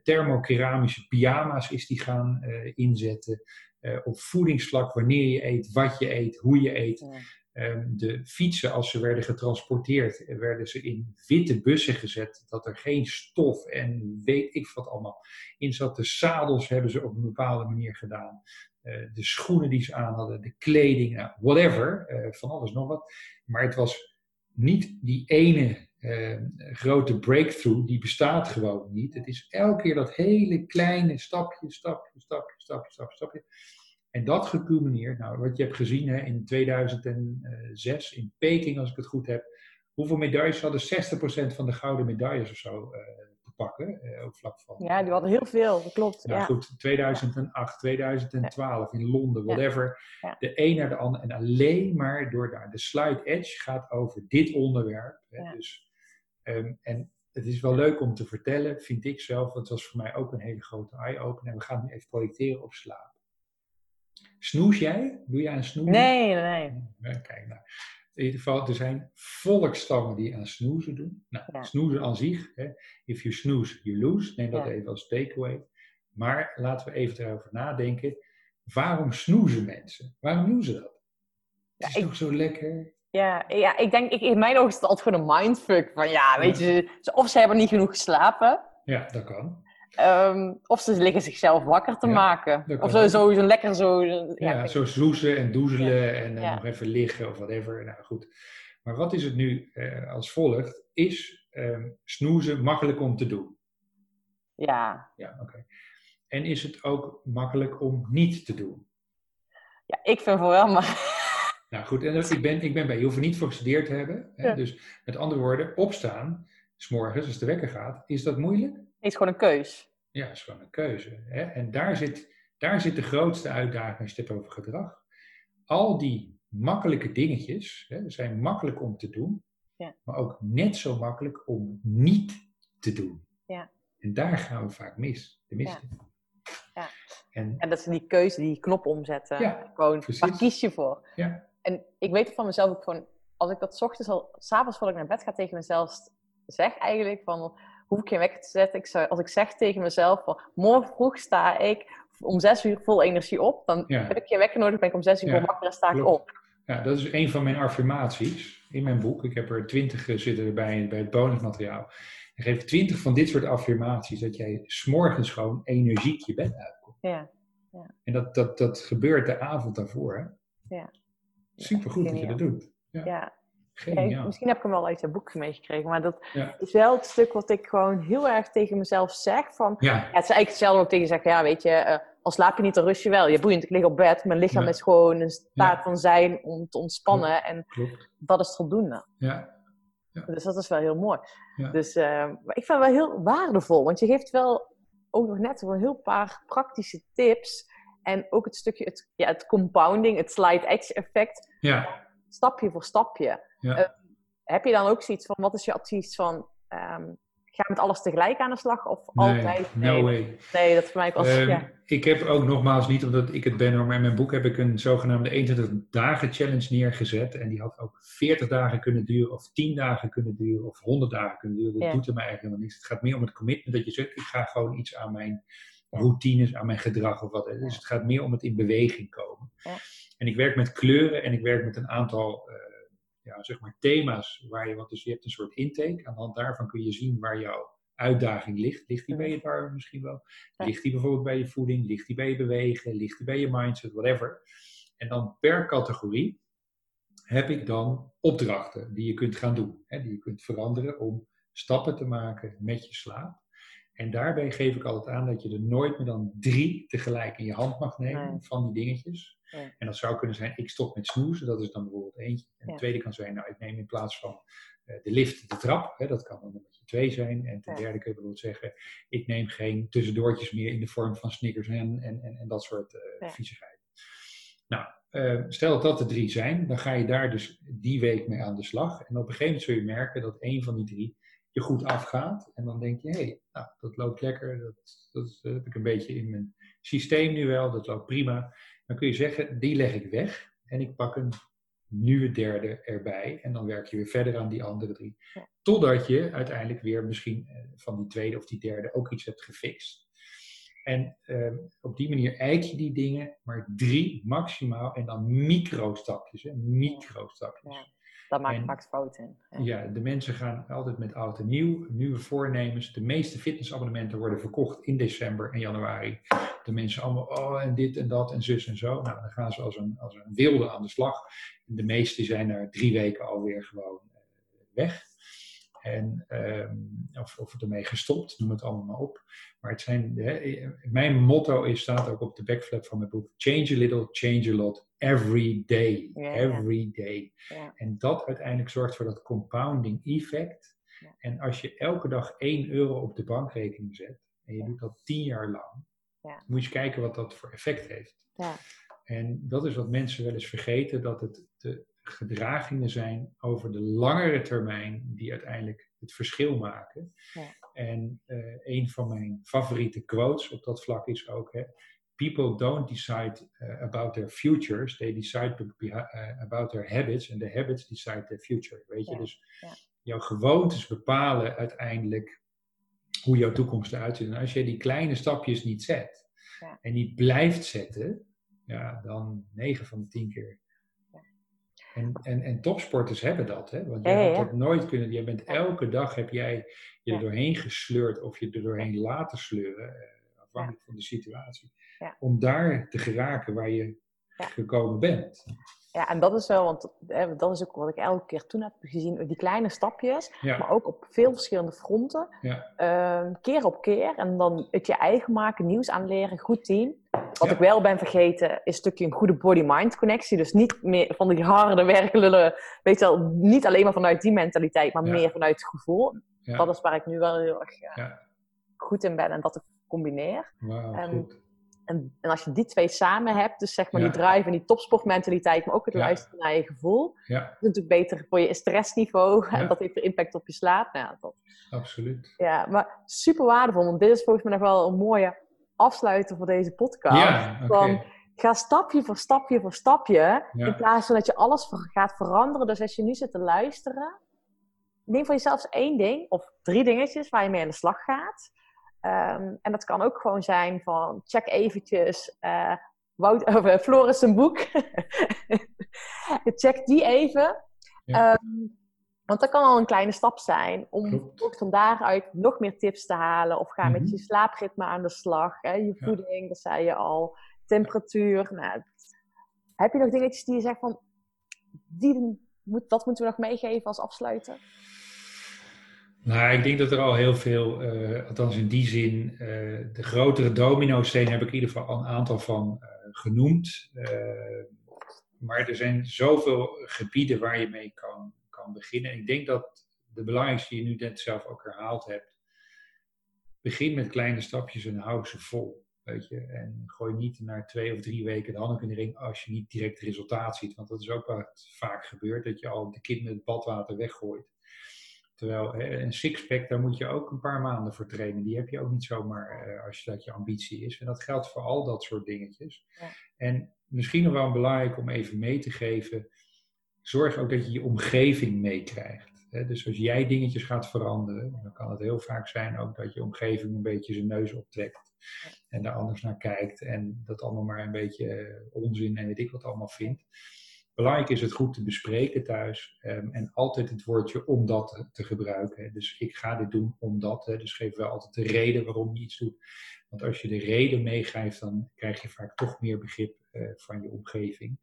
thermokeramische pyjama's is die gaan eh, inzetten. Eh, op voedingsvlak, wanneer je eet, wat je eet, hoe je eet. Ja. Ehm, de fietsen, als ze werden getransporteerd, eh, werden ze in witte bussen gezet. Dat er geen stof en weet ik wat allemaal in zat. De zadels hebben ze op een bepaalde manier gedaan. Eh, de schoenen die ze aan hadden, de kleding, nou, whatever. eh, van alles nog wat. Maar het was niet die ene eh, grote breakthrough, die bestaat gewoon niet. Het is elke keer dat hele kleine stapje, stapje, stapje, stapje, stapje, stapje. En dat gecumuleerd, nou, wat je hebt gezien hè, in 2006 in Peking, als ik het goed heb. Hoeveel medailles hadden 60% van de gouden medailles of zo eh, te pakken? eh, op vlak van. Ja, die hadden heel veel, dat klopt. Nou ja. goed, 2008, 2012 in Londen, whatever. Ja. De een naar de ander. En alleen maar door daar. De slide edge gaat over dit onderwerp. Hè, dus, ehm, en het is wel leuk om te vertellen, vind ik zelf. Want het was voor mij ook een hele grote eye-opener. En we gaan nu even projecteren op slaap. Snoes jij? Doe jij aan snoezen? Nee, nee, nee. Ja, kijk nou. In ieder geval, er zijn volkstammen die aan snoezen doen. Nou, Ja. snoezen aan zich, hè, if you snooze, you lose. Neem dat Ja. even als takeaway. Maar laten we even erover nadenken. Waarom snoezen mensen? Waarom doen ze dat? Ja, het is ik- toch zo lekker? Ja, ja, ik denk, ik, in mijn ogen is het altijd gewoon een mindfuck. Van ja, weet je, of ze hebben niet genoeg geslapen. Ja, dat kan. ehm, of ze liggen zichzelf wakker te Ja, maken. Of zo, zo, zo lekker zo. Ja, zo snoezen en doezelen en eh, nog even liggen of whatever. Nou goed. Maar wat is het nu eh, als volgt? Is ehm, snoezen makkelijk om te doen? ja. Ja, oké. En is het ook makkelijk om niet te doen? ja, ik vind voor wel, maar Nou goed, en dat- ik ben, ik ben bij, je hoeft er niet voor gestudeerd te hebben. Hè? Ja. Dus met andere woorden, opstaan, s'morgens als de wekker gaat, is dat moeilijk? het is gewoon een keus. Ja, is gewoon een keuze. Hè? En daar zit, daar zit de grootste uitdaging als je het hebt over gedrag. Al die makkelijke dingetjes hè, zijn makkelijk om te doen, Ja. maar ook net zo makkelijk om niet te doen. Ja. En daar gaan we vaak mis. De Ja. Ja. En En dat ze die keuze, die knop omzetten. Ja, gewoon, precies. waar kies je voor? ja, En ik weet van mezelf ook gewoon, als ik dat 's ochtends al, s'avonds voordat ik naar bed ga tegen mezelf zeg eigenlijk van, hoef ik geen wekker te zetten. Ik zou, als ik zeg tegen mezelf van, morgen vroeg sta ik om zes uur vol energie op, dan Ja. heb ik geen wekker nodig, ben ik om zes uur Ja, wakker en sta ik op. Ja, dat is een van mijn affirmaties in mijn boek. Ik heb er twintig eh, zitten erbij bij het bonusmateriaal. Ik geef twintig van dit soort affirmaties, dat jij s'morgens gewoon energiek je bed uitkomt. Ja, En dat, dat, dat gebeurt de avond daarvoor. Hè? Ja. Supergoed dat je dat doet. ja. Misschien heb ik hem wel uit je boek meegekregen, maar dat Ja. is wel het stuk wat ik gewoon heel erg tegen mezelf zeg van, Ja, Ja, het is eigenlijk hetzelfde wat ik tegen zeg. Ja, weet je, eh, al slaap je niet, dan rust je wel. Je boeiend, ik lig op bed. Mijn lichaam is gewoon in staat van zijn om te ontspannen. En klopt. dat is voldoende. Ja, Dus dat is wel heel mooi. Dus eh, maar ik vind het wel heel waardevol. Want je geeft wel ook nog net een heel paar praktische tips. En ook het stukje, het, ja, het compounding, het slide edge effect. ja, Stapje voor stapje. Ja. Eh, heb je dan ook zoiets van, wat is je advies van... ehm, ga met alles tegelijk aan de slag? Of nee, altijd? no way. Nee, dat is voor mij ook. Ehm, ja. Ik heb ook nogmaals, niet omdat ik het ben, maar in mijn boek heb ik een zogenaamde 21 dagen challenge neergezet. En die had ook 40 dagen kunnen duren, of 10 dagen kunnen duren, of 100 dagen kunnen duren. Dat Ja. doet er mij eigenlijk helemaal niks. Het gaat meer om het commitment dat je zegt, ik ga gewoon iets aan mijn routines, aan mijn gedrag of wat. Dus het gaat meer om het in beweging komen. En ik werk met kleuren en ik werk met een aantal eh, ja, zeg maar thema's waar je, want dus je hebt een soort intake. Aan de hand daarvan kun je zien waar jouw uitdaging ligt. Ligt die bij je darmen misschien wel? Ligt die bijvoorbeeld bij je voeding? Ligt die bij je bewegen? Ligt die bij je mindset? Whatever. En dan per categorie heb ik dan opdrachten die je kunt gaan doen. Hè, die je kunt veranderen om stappen te maken met je slaap. En daarbij geef ik altijd aan dat je er nooit meer dan drie tegelijk in je hand mag nemen Nee. van die dingetjes. Ja. En dat zou kunnen zijn, ik stop met snoezen, dat is dan bijvoorbeeld eentje. En Ja. de tweede kan zijn, nou ik neem in plaats van eh, de lift de trap, hè, dat kan dan nummertje twee zijn. En ten Ja. derde kun je bijvoorbeeld zeggen, ik neem geen tussendoortjes meer in de vorm van Snickers en, en, en, en dat soort Ja. viezigheid. Nou, eh, stel dat dat de drie zijn, dan ga je daar dus die week mee aan de slag. En op een gegeven moment zul je merken dat één van die drie je goed afgaat. En dan denk je, hé, hey, nou, dat loopt lekker. Dat, dat heb ik een beetje in mijn systeem nu wel. Dat loopt prima. Dan kun je zeggen, die leg ik weg. En ik pak een nieuwe derde erbij. En dan werk je weer verder aan die andere drie. Totdat je uiteindelijk weer misschien eh, van die tweede of die derde ook iets hebt gefixt. En ehm, op die manier eik je die dingen, maar drie maximaal en dan micro-stapjes. Hè? Micro-stapjes. Ja. Daar maak ik En- vaak fouten in. Ja. Ja, de mensen gaan altijd met oud en nieuw, nieuwe voornemens. De meeste fitnessabonnementen worden verkocht in december en januari. De mensen allemaal, oh en dit en dat en zus en zo. Nou, dan gaan ze als een, als een wilde aan de slag. De meeste zijn na drie weken alweer gewoon eh, weg. En, ehm, of, of ermee gestopt, noem het allemaal maar op. Maar het zijn, hè, mijn motto is, staat ook op de backflap van mijn boek: Change a little, change a lot, every day. Every day. En dat uiteindelijk zorgt voor dat compounding effect. En als je elke dag 1 euro op de bankrekening zet, en je doet dat 10 jaar lang, moet je eens kijken wat dat voor effect heeft. En dat is wat mensen wel eens vergeten, dat het de gedragingen zijn over de langere termijn die uiteindelijk het verschil maken. Ja. En eh, een van mijn favoriete quotes op dat vlak is ook, hè, people don't decide uh, about their futures, they decide uh, about their habits, and the habits decide their future. Weet je, Ja, dus ja. jouw gewoontes bepalen uiteindelijk hoe jouw toekomst eruit ziet. En als je die kleine stapjes niet zet Ja. en niet blijft zetten, ja, dan 9 van de 10 keer. En, en, en topsporters hebben dat, hè? want jij ja, had dat nooit kunnen. Je bent elke dag heb jij je er doorheen gesleurd of je er doorheen laten sleuren, eh, afhankelijk van de situatie. Om daar te geraken waar je gekomen bent. Ja, en dat is wel, want hè, dat is ook wat ik elke keer toen heb gezien, die kleine stapjes, Ja, maar ook op veel verschillende fronten, ja, ehm, keer op keer. En dan het je eigen maken, nieuws aanleren, goed team. Wat Ja. ik wel ben vergeten, is een stukje een goede body-mind connectie. Dus niet meer van die harde werklullen, weet je wel, niet alleen maar vanuit die mentaliteit, maar Ja. meer vanuit het gevoel. ja, Dat is waar ik nu wel heel erg goed in ben en dat ik combineer. En, en als je die twee samen hebt, dus zeg maar die drive en die topsportmentaliteit, maar ook het luisteren naar je gevoel, is natuurlijk beter voor je stressniveau en dat heeft er impact op je slaap. Nou, dat, absoluut. ja, maar super waardevol, want dit is volgens mij nog wel een mooie afsluiter voor deze podcast. Ja. Van, ga stapje voor stapje voor stapje, Ja. in plaats van dat je alles gaat veranderen. Dus als je nu zit te luisteren, neem voor jezelf één ding of drie dingetjes waar je mee aan de slag gaat. Ehm, en dat kan ook gewoon zijn van check eventjes eh Wout, eh, Floris zijn boek. check die even. Ja. Ehm, want dat kan al een kleine stap zijn om ook van daaruit nog meer tips te halen. Of ga Mhm. met je slaapritme aan de slag. Hè? Je Ja. voeding, dat zei je al. Temperatuur. Nou, heb je nog dingetjes die je zegt van... Die moet, dat moeten we nog meegeven als afsluiter? Nou, ik denk dat er al heel veel, eh, althans in die zin, eh, de grotere domino-stenen heb ik in ieder geval al een aantal van eh, genoemd. Maar er zijn zoveel gebieden waar je mee kan, kan beginnen. En ik denk dat de belangrijkste die je nu net zelf ook herhaald hebt, begin met kleine stapjes en hou ze vol. Weet je? En gooi niet na twee of drie weken de handen in de ring als je niet direct resultaat ziet. Want dat is ook wat vaak gebeurt, dat je al de kind met het badwater weggooit. Terwijl een sixpack, daar moet je ook een paar maanden voor trainen. Die heb je ook niet zomaar eh, als je, dat je ambitie is. En dat geldt voor al dat soort dingetjes. Ja. En misschien nog wel belangrijk om even mee te geven. Zorg ook dat je je omgeving meekrijgt. Dus als jij dingetjes gaat veranderen, dan kan het heel vaak zijn ook dat je omgeving een beetje zijn neus optrekt. En daar anders naar kijkt. En dat allemaal maar een beetje eh, onzin en weet ik wat allemaal vindt. Belangrijk is het goed te bespreken thuis ehm, en altijd het woordje omdat te, gebruiken. Dus ik ga dit doen omdat. Hè. Dus geef wel altijd de reden waarom je iets doet. Want als je de reden meegeeft, dan krijg je vaak toch meer begrip eh, van je omgeving.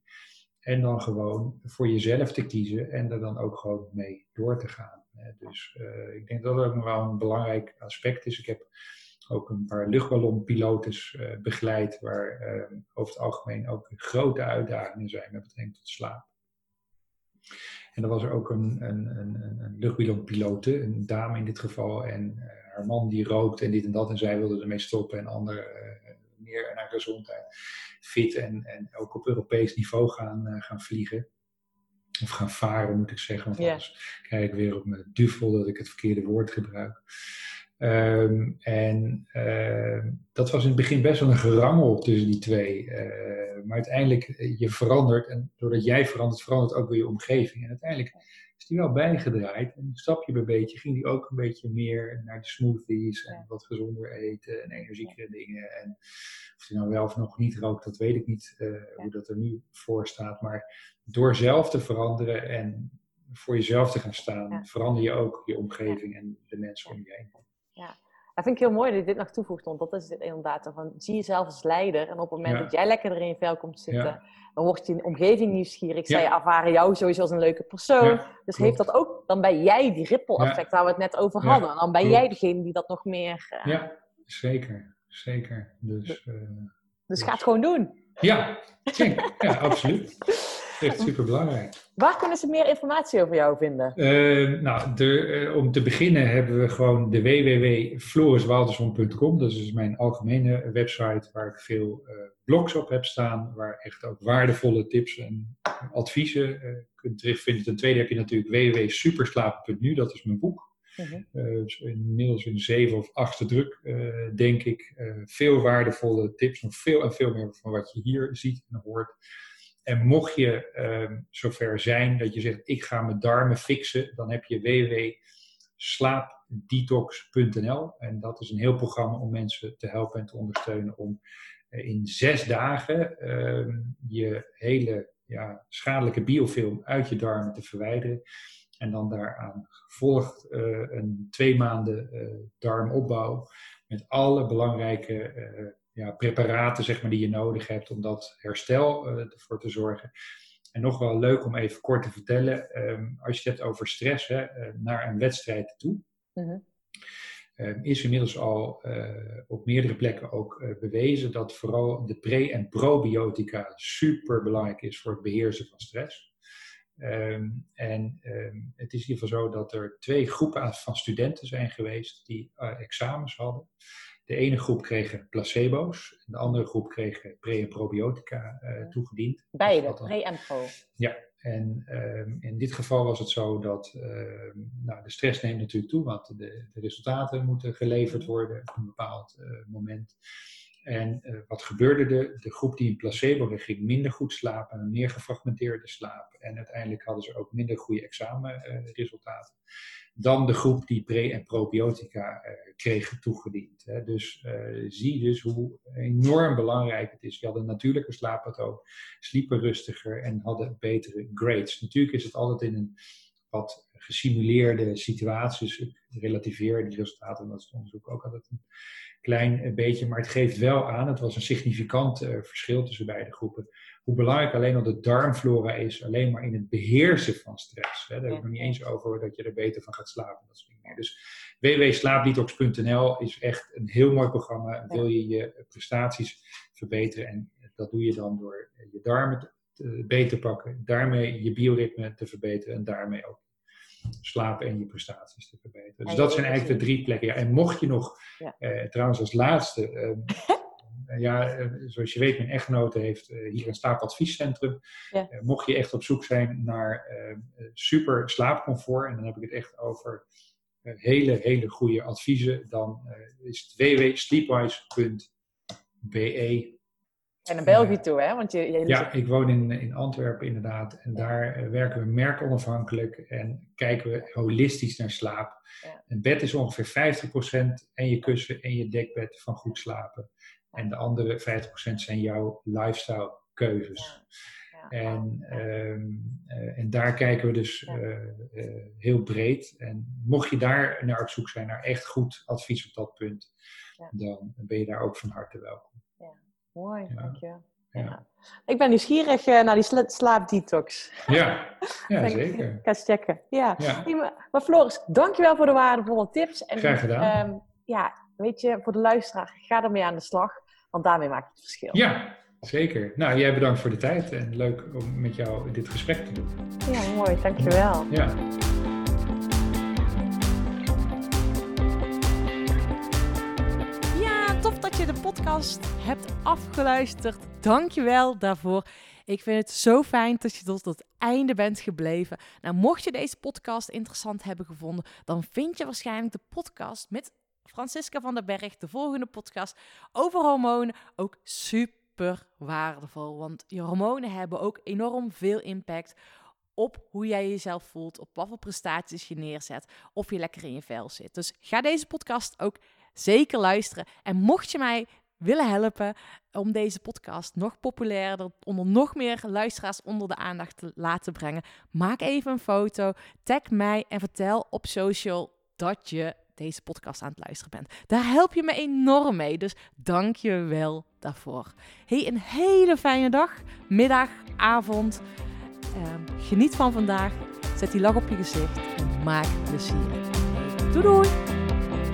En dan gewoon voor jezelf te kiezen en er dan ook gewoon mee door te gaan. Dus eh, ik denk dat dat ook nog wel een belangrijk aspect is. Ik heb ook een paar luchtballonpilotes eh, begeleid, waar eh, over het algemeen ook grote uitdagingen zijn met betrekking tot slaap. En er was er ook een, een, een, een- luchtballonpilote, een dame in dit geval, en eh, haar man die rookt en dit en dat, en zij wilde ermee stoppen en ander meer naar gezondheid, fit en, en ook op Europees niveau gaan, eh, gaan vliegen. Of gaan varen, moet ik zeggen, want anders krijg ik weer op mijn duvel dat ik het verkeerde woord gebruik. Ehm, en ehm, dat was in het begin best wel een gerangel tussen die twee. Eh, maar uiteindelijk, eh, je verandert. En doordat jij verandert, verandert ook weer je omgeving. En uiteindelijk is die wel bijgedraaid. En stapje bij beetje ging die ook een beetje meer naar de smoothies. En wat gezonder eten en energiekere dingen. En of hij nou wel of nog niet rookt, dat weet ik niet eh, hoe dat er nu voor staat. Maar door zelf te veranderen en voor jezelf te gaan staan, verander je ook je omgeving en de mensen om je heen. Dat vind ik heel mooi dat je dit nog toevoegt, want dat is het inderdaad. Van, zie jezelf als leider en op het moment Ja. dat jij lekker er in je vel komt zitten, Ja. dan wordt je omgeving nieuwsgierig. Ja. Zij ervaren jou sowieso als een leuke persoon. Ja, dus klopt. heeft dat ook, dan ben jij die ripple effect waar we het net over Ja, hadden. Dan ben klopt. jij degene die dat nog meer... eh, Ja, zeker. Zeker. Dus eh, Dus ga het gewoon doen. ja, zeker. Ja, absoluut. Echt super belangrijk. Waar kunnen ze meer informatie over jou vinden? nou, de, eh, om te beginnen hebben we gewoon de www.floriswalderson.com. Dat is dus mijn algemene website waar ik veel eh, blogs op heb staan. Waar echt ook waardevolle tips en adviezen eh kunt terugvinden. Ten tweede heb je natuurlijk www.superslapen.nu. Dat is mijn boek. Mhm. Dus inmiddels in zeven of achtste druk, denk ik. Veel waardevolle tips, nog veel en veel meer van wat je hier ziet en hoort. En mocht je ehm, zover zijn dat je zegt, ik ga mijn darmen fixen, dan heb je www.slaapdetox.nl. En dat is een heel programma om mensen te helpen en te ondersteunen om eh, in zes dagen ehm, je hele ja, schadelijke biofilm uit je darmen te verwijderen. En dan daaraan gevolgd eh, een twee maanden eh, darmopbouw met alle belangrijke ja, preparaten zeg maar, die je nodig hebt om dat herstel eh, ervoor te zorgen. En nog wel leuk om even kort te vertellen, ehm, als je het hebt over stress hè, eh, naar een wedstrijd toe, Mhm. Ehm, is inmiddels al eh, op meerdere plekken ook bewezen dat vooral de pre- en probiotica super belangrijk is voor het beheersen van stress. Ehm, en het is in ieder geval zo dat er twee groepen van studenten zijn geweest die examens hadden. De ene groep kregen placebo's, en de andere groep kregen pre- en probiotica eh, toegediend. Beide, Dus dan- pre en pro. en ehm, in dit geval was het zo dat ehm, nou, de stress neemt natuurlijk toe, want de, de resultaten moeten geleverd worden op een bepaald eh, moment. En eh, wat gebeurde er? De groep die in placebo ging, ging minder goed slapen, een meer gefragmenteerde slaap. En uiteindelijk hadden ze ook minder goede examenresultaten dan de groep die pre- en probiotica eh, kreeg toegediend. Hè. Dus eh, zie dus hoe enorm belangrijk het is. We hadden een natuurlijke slaappatroon, sliepen rustiger en hadden betere grades. Natuurlijk is het altijd in een wat gesimuleerde situatie, dus ik relativeer die resultaten, en dat is het onderzoek ook altijd een klein eh, beetje, maar het geeft wel aan, het was een significant eh, verschil tussen beide groepen, hoe belangrijk alleen al de darmflora is, alleen maar in het beheersen van stress. Hè. Daar heb ik nog niet eens over dat je er beter van gaat slapen. Dat soort dingen. Dus www.slaapdetox.nl is echt een heel mooi programma. Wil je je prestaties verbeteren en dat doe je dan door je darmen te- te- beter pakken, daarmee je bioritme te verbeteren en daarmee ook slapen en je prestaties te verbeteren. Dus dat zijn eigenlijk de drie plekken. Ja, en mocht je nog, Ja. eh, trouwens als laatste, ehm, ja, eh, zoals je weet, mijn echtgenote heeft eh, hier een slaapadviescentrum. Ja. Eh, mocht je echt op zoek zijn naar eh, eh, super slaapcomfort, en dan heb ik het echt over eh, hele, hele goede adviezen, dan eh, is het www.sleepwise.be. En naar België Ja. toe, hè? Want je, je Ja, ik woon in, in Antwerpen inderdaad. En daar eh, werken we merkonafhankelijk en kijken we holistisch naar slaap. Ja. Een bed is ongeveer 50% en je kussen en je dekbed van goed slapen. En de andere 50% zijn jouw lifestyle keuzes. Ja. En, ehm, eh, en daar kijken we dus eh, eh, heel breed. En mocht je daar naar op zoek zijn naar echt goed advies op dat punt, dan ben je daar ook van harte welkom. Mooi, Ja. dankjewel. Ja. Ja. Ik ben nieuwsgierig eh, naar die sla- slaapdetox. Ja, ja zeker. Ik ga checken. Ja. Maar, maar Floris, dankjewel voor de waardevolle tips. En, Graag gedaan. ehm, ja, weet je, voor de luisteraar, ga ermee aan de slag. Want daarmee maak je het verschil. Ja, zeker. Nou, jij bedankt voor de tijd en leuk om met jou dit gesprek te doen. Ja, mooi, dankjewel. Ja, hebt afgeluisterd. Dankjewel daarvoor. Ik vind het zo fijn dat je tot het einde bent gebleven. Nou, mocht je deze podcast interessant hebben gevonden, dan vind je waarschijnlijk de podcast met Francisca van der Berg, de volgende podcast over hormonen. Ook super waardevol, want je hormonen hebben ook enorm veel impact op hoe jij jezelf voelt, op wat voor prestaties je neerzet, of je lekker in je vel zit. Dus ga deze podcast ook zeker luisteren. En mocht je mij willen helpen om deze podcast nog populairder, onder nog meer luisteraars onder de aandacht te laten brengen, maak even een foto, tag mij en vertel op social dat je deze podcast aan het luisteren bent. Daar help je me enorm mee, dus dank je wel daarvoor. Hey, een hele fijne dag, middag, avond. Ehm, geniet van vandaag, zet die lach op je gezicht en maak plezier. Doei doei!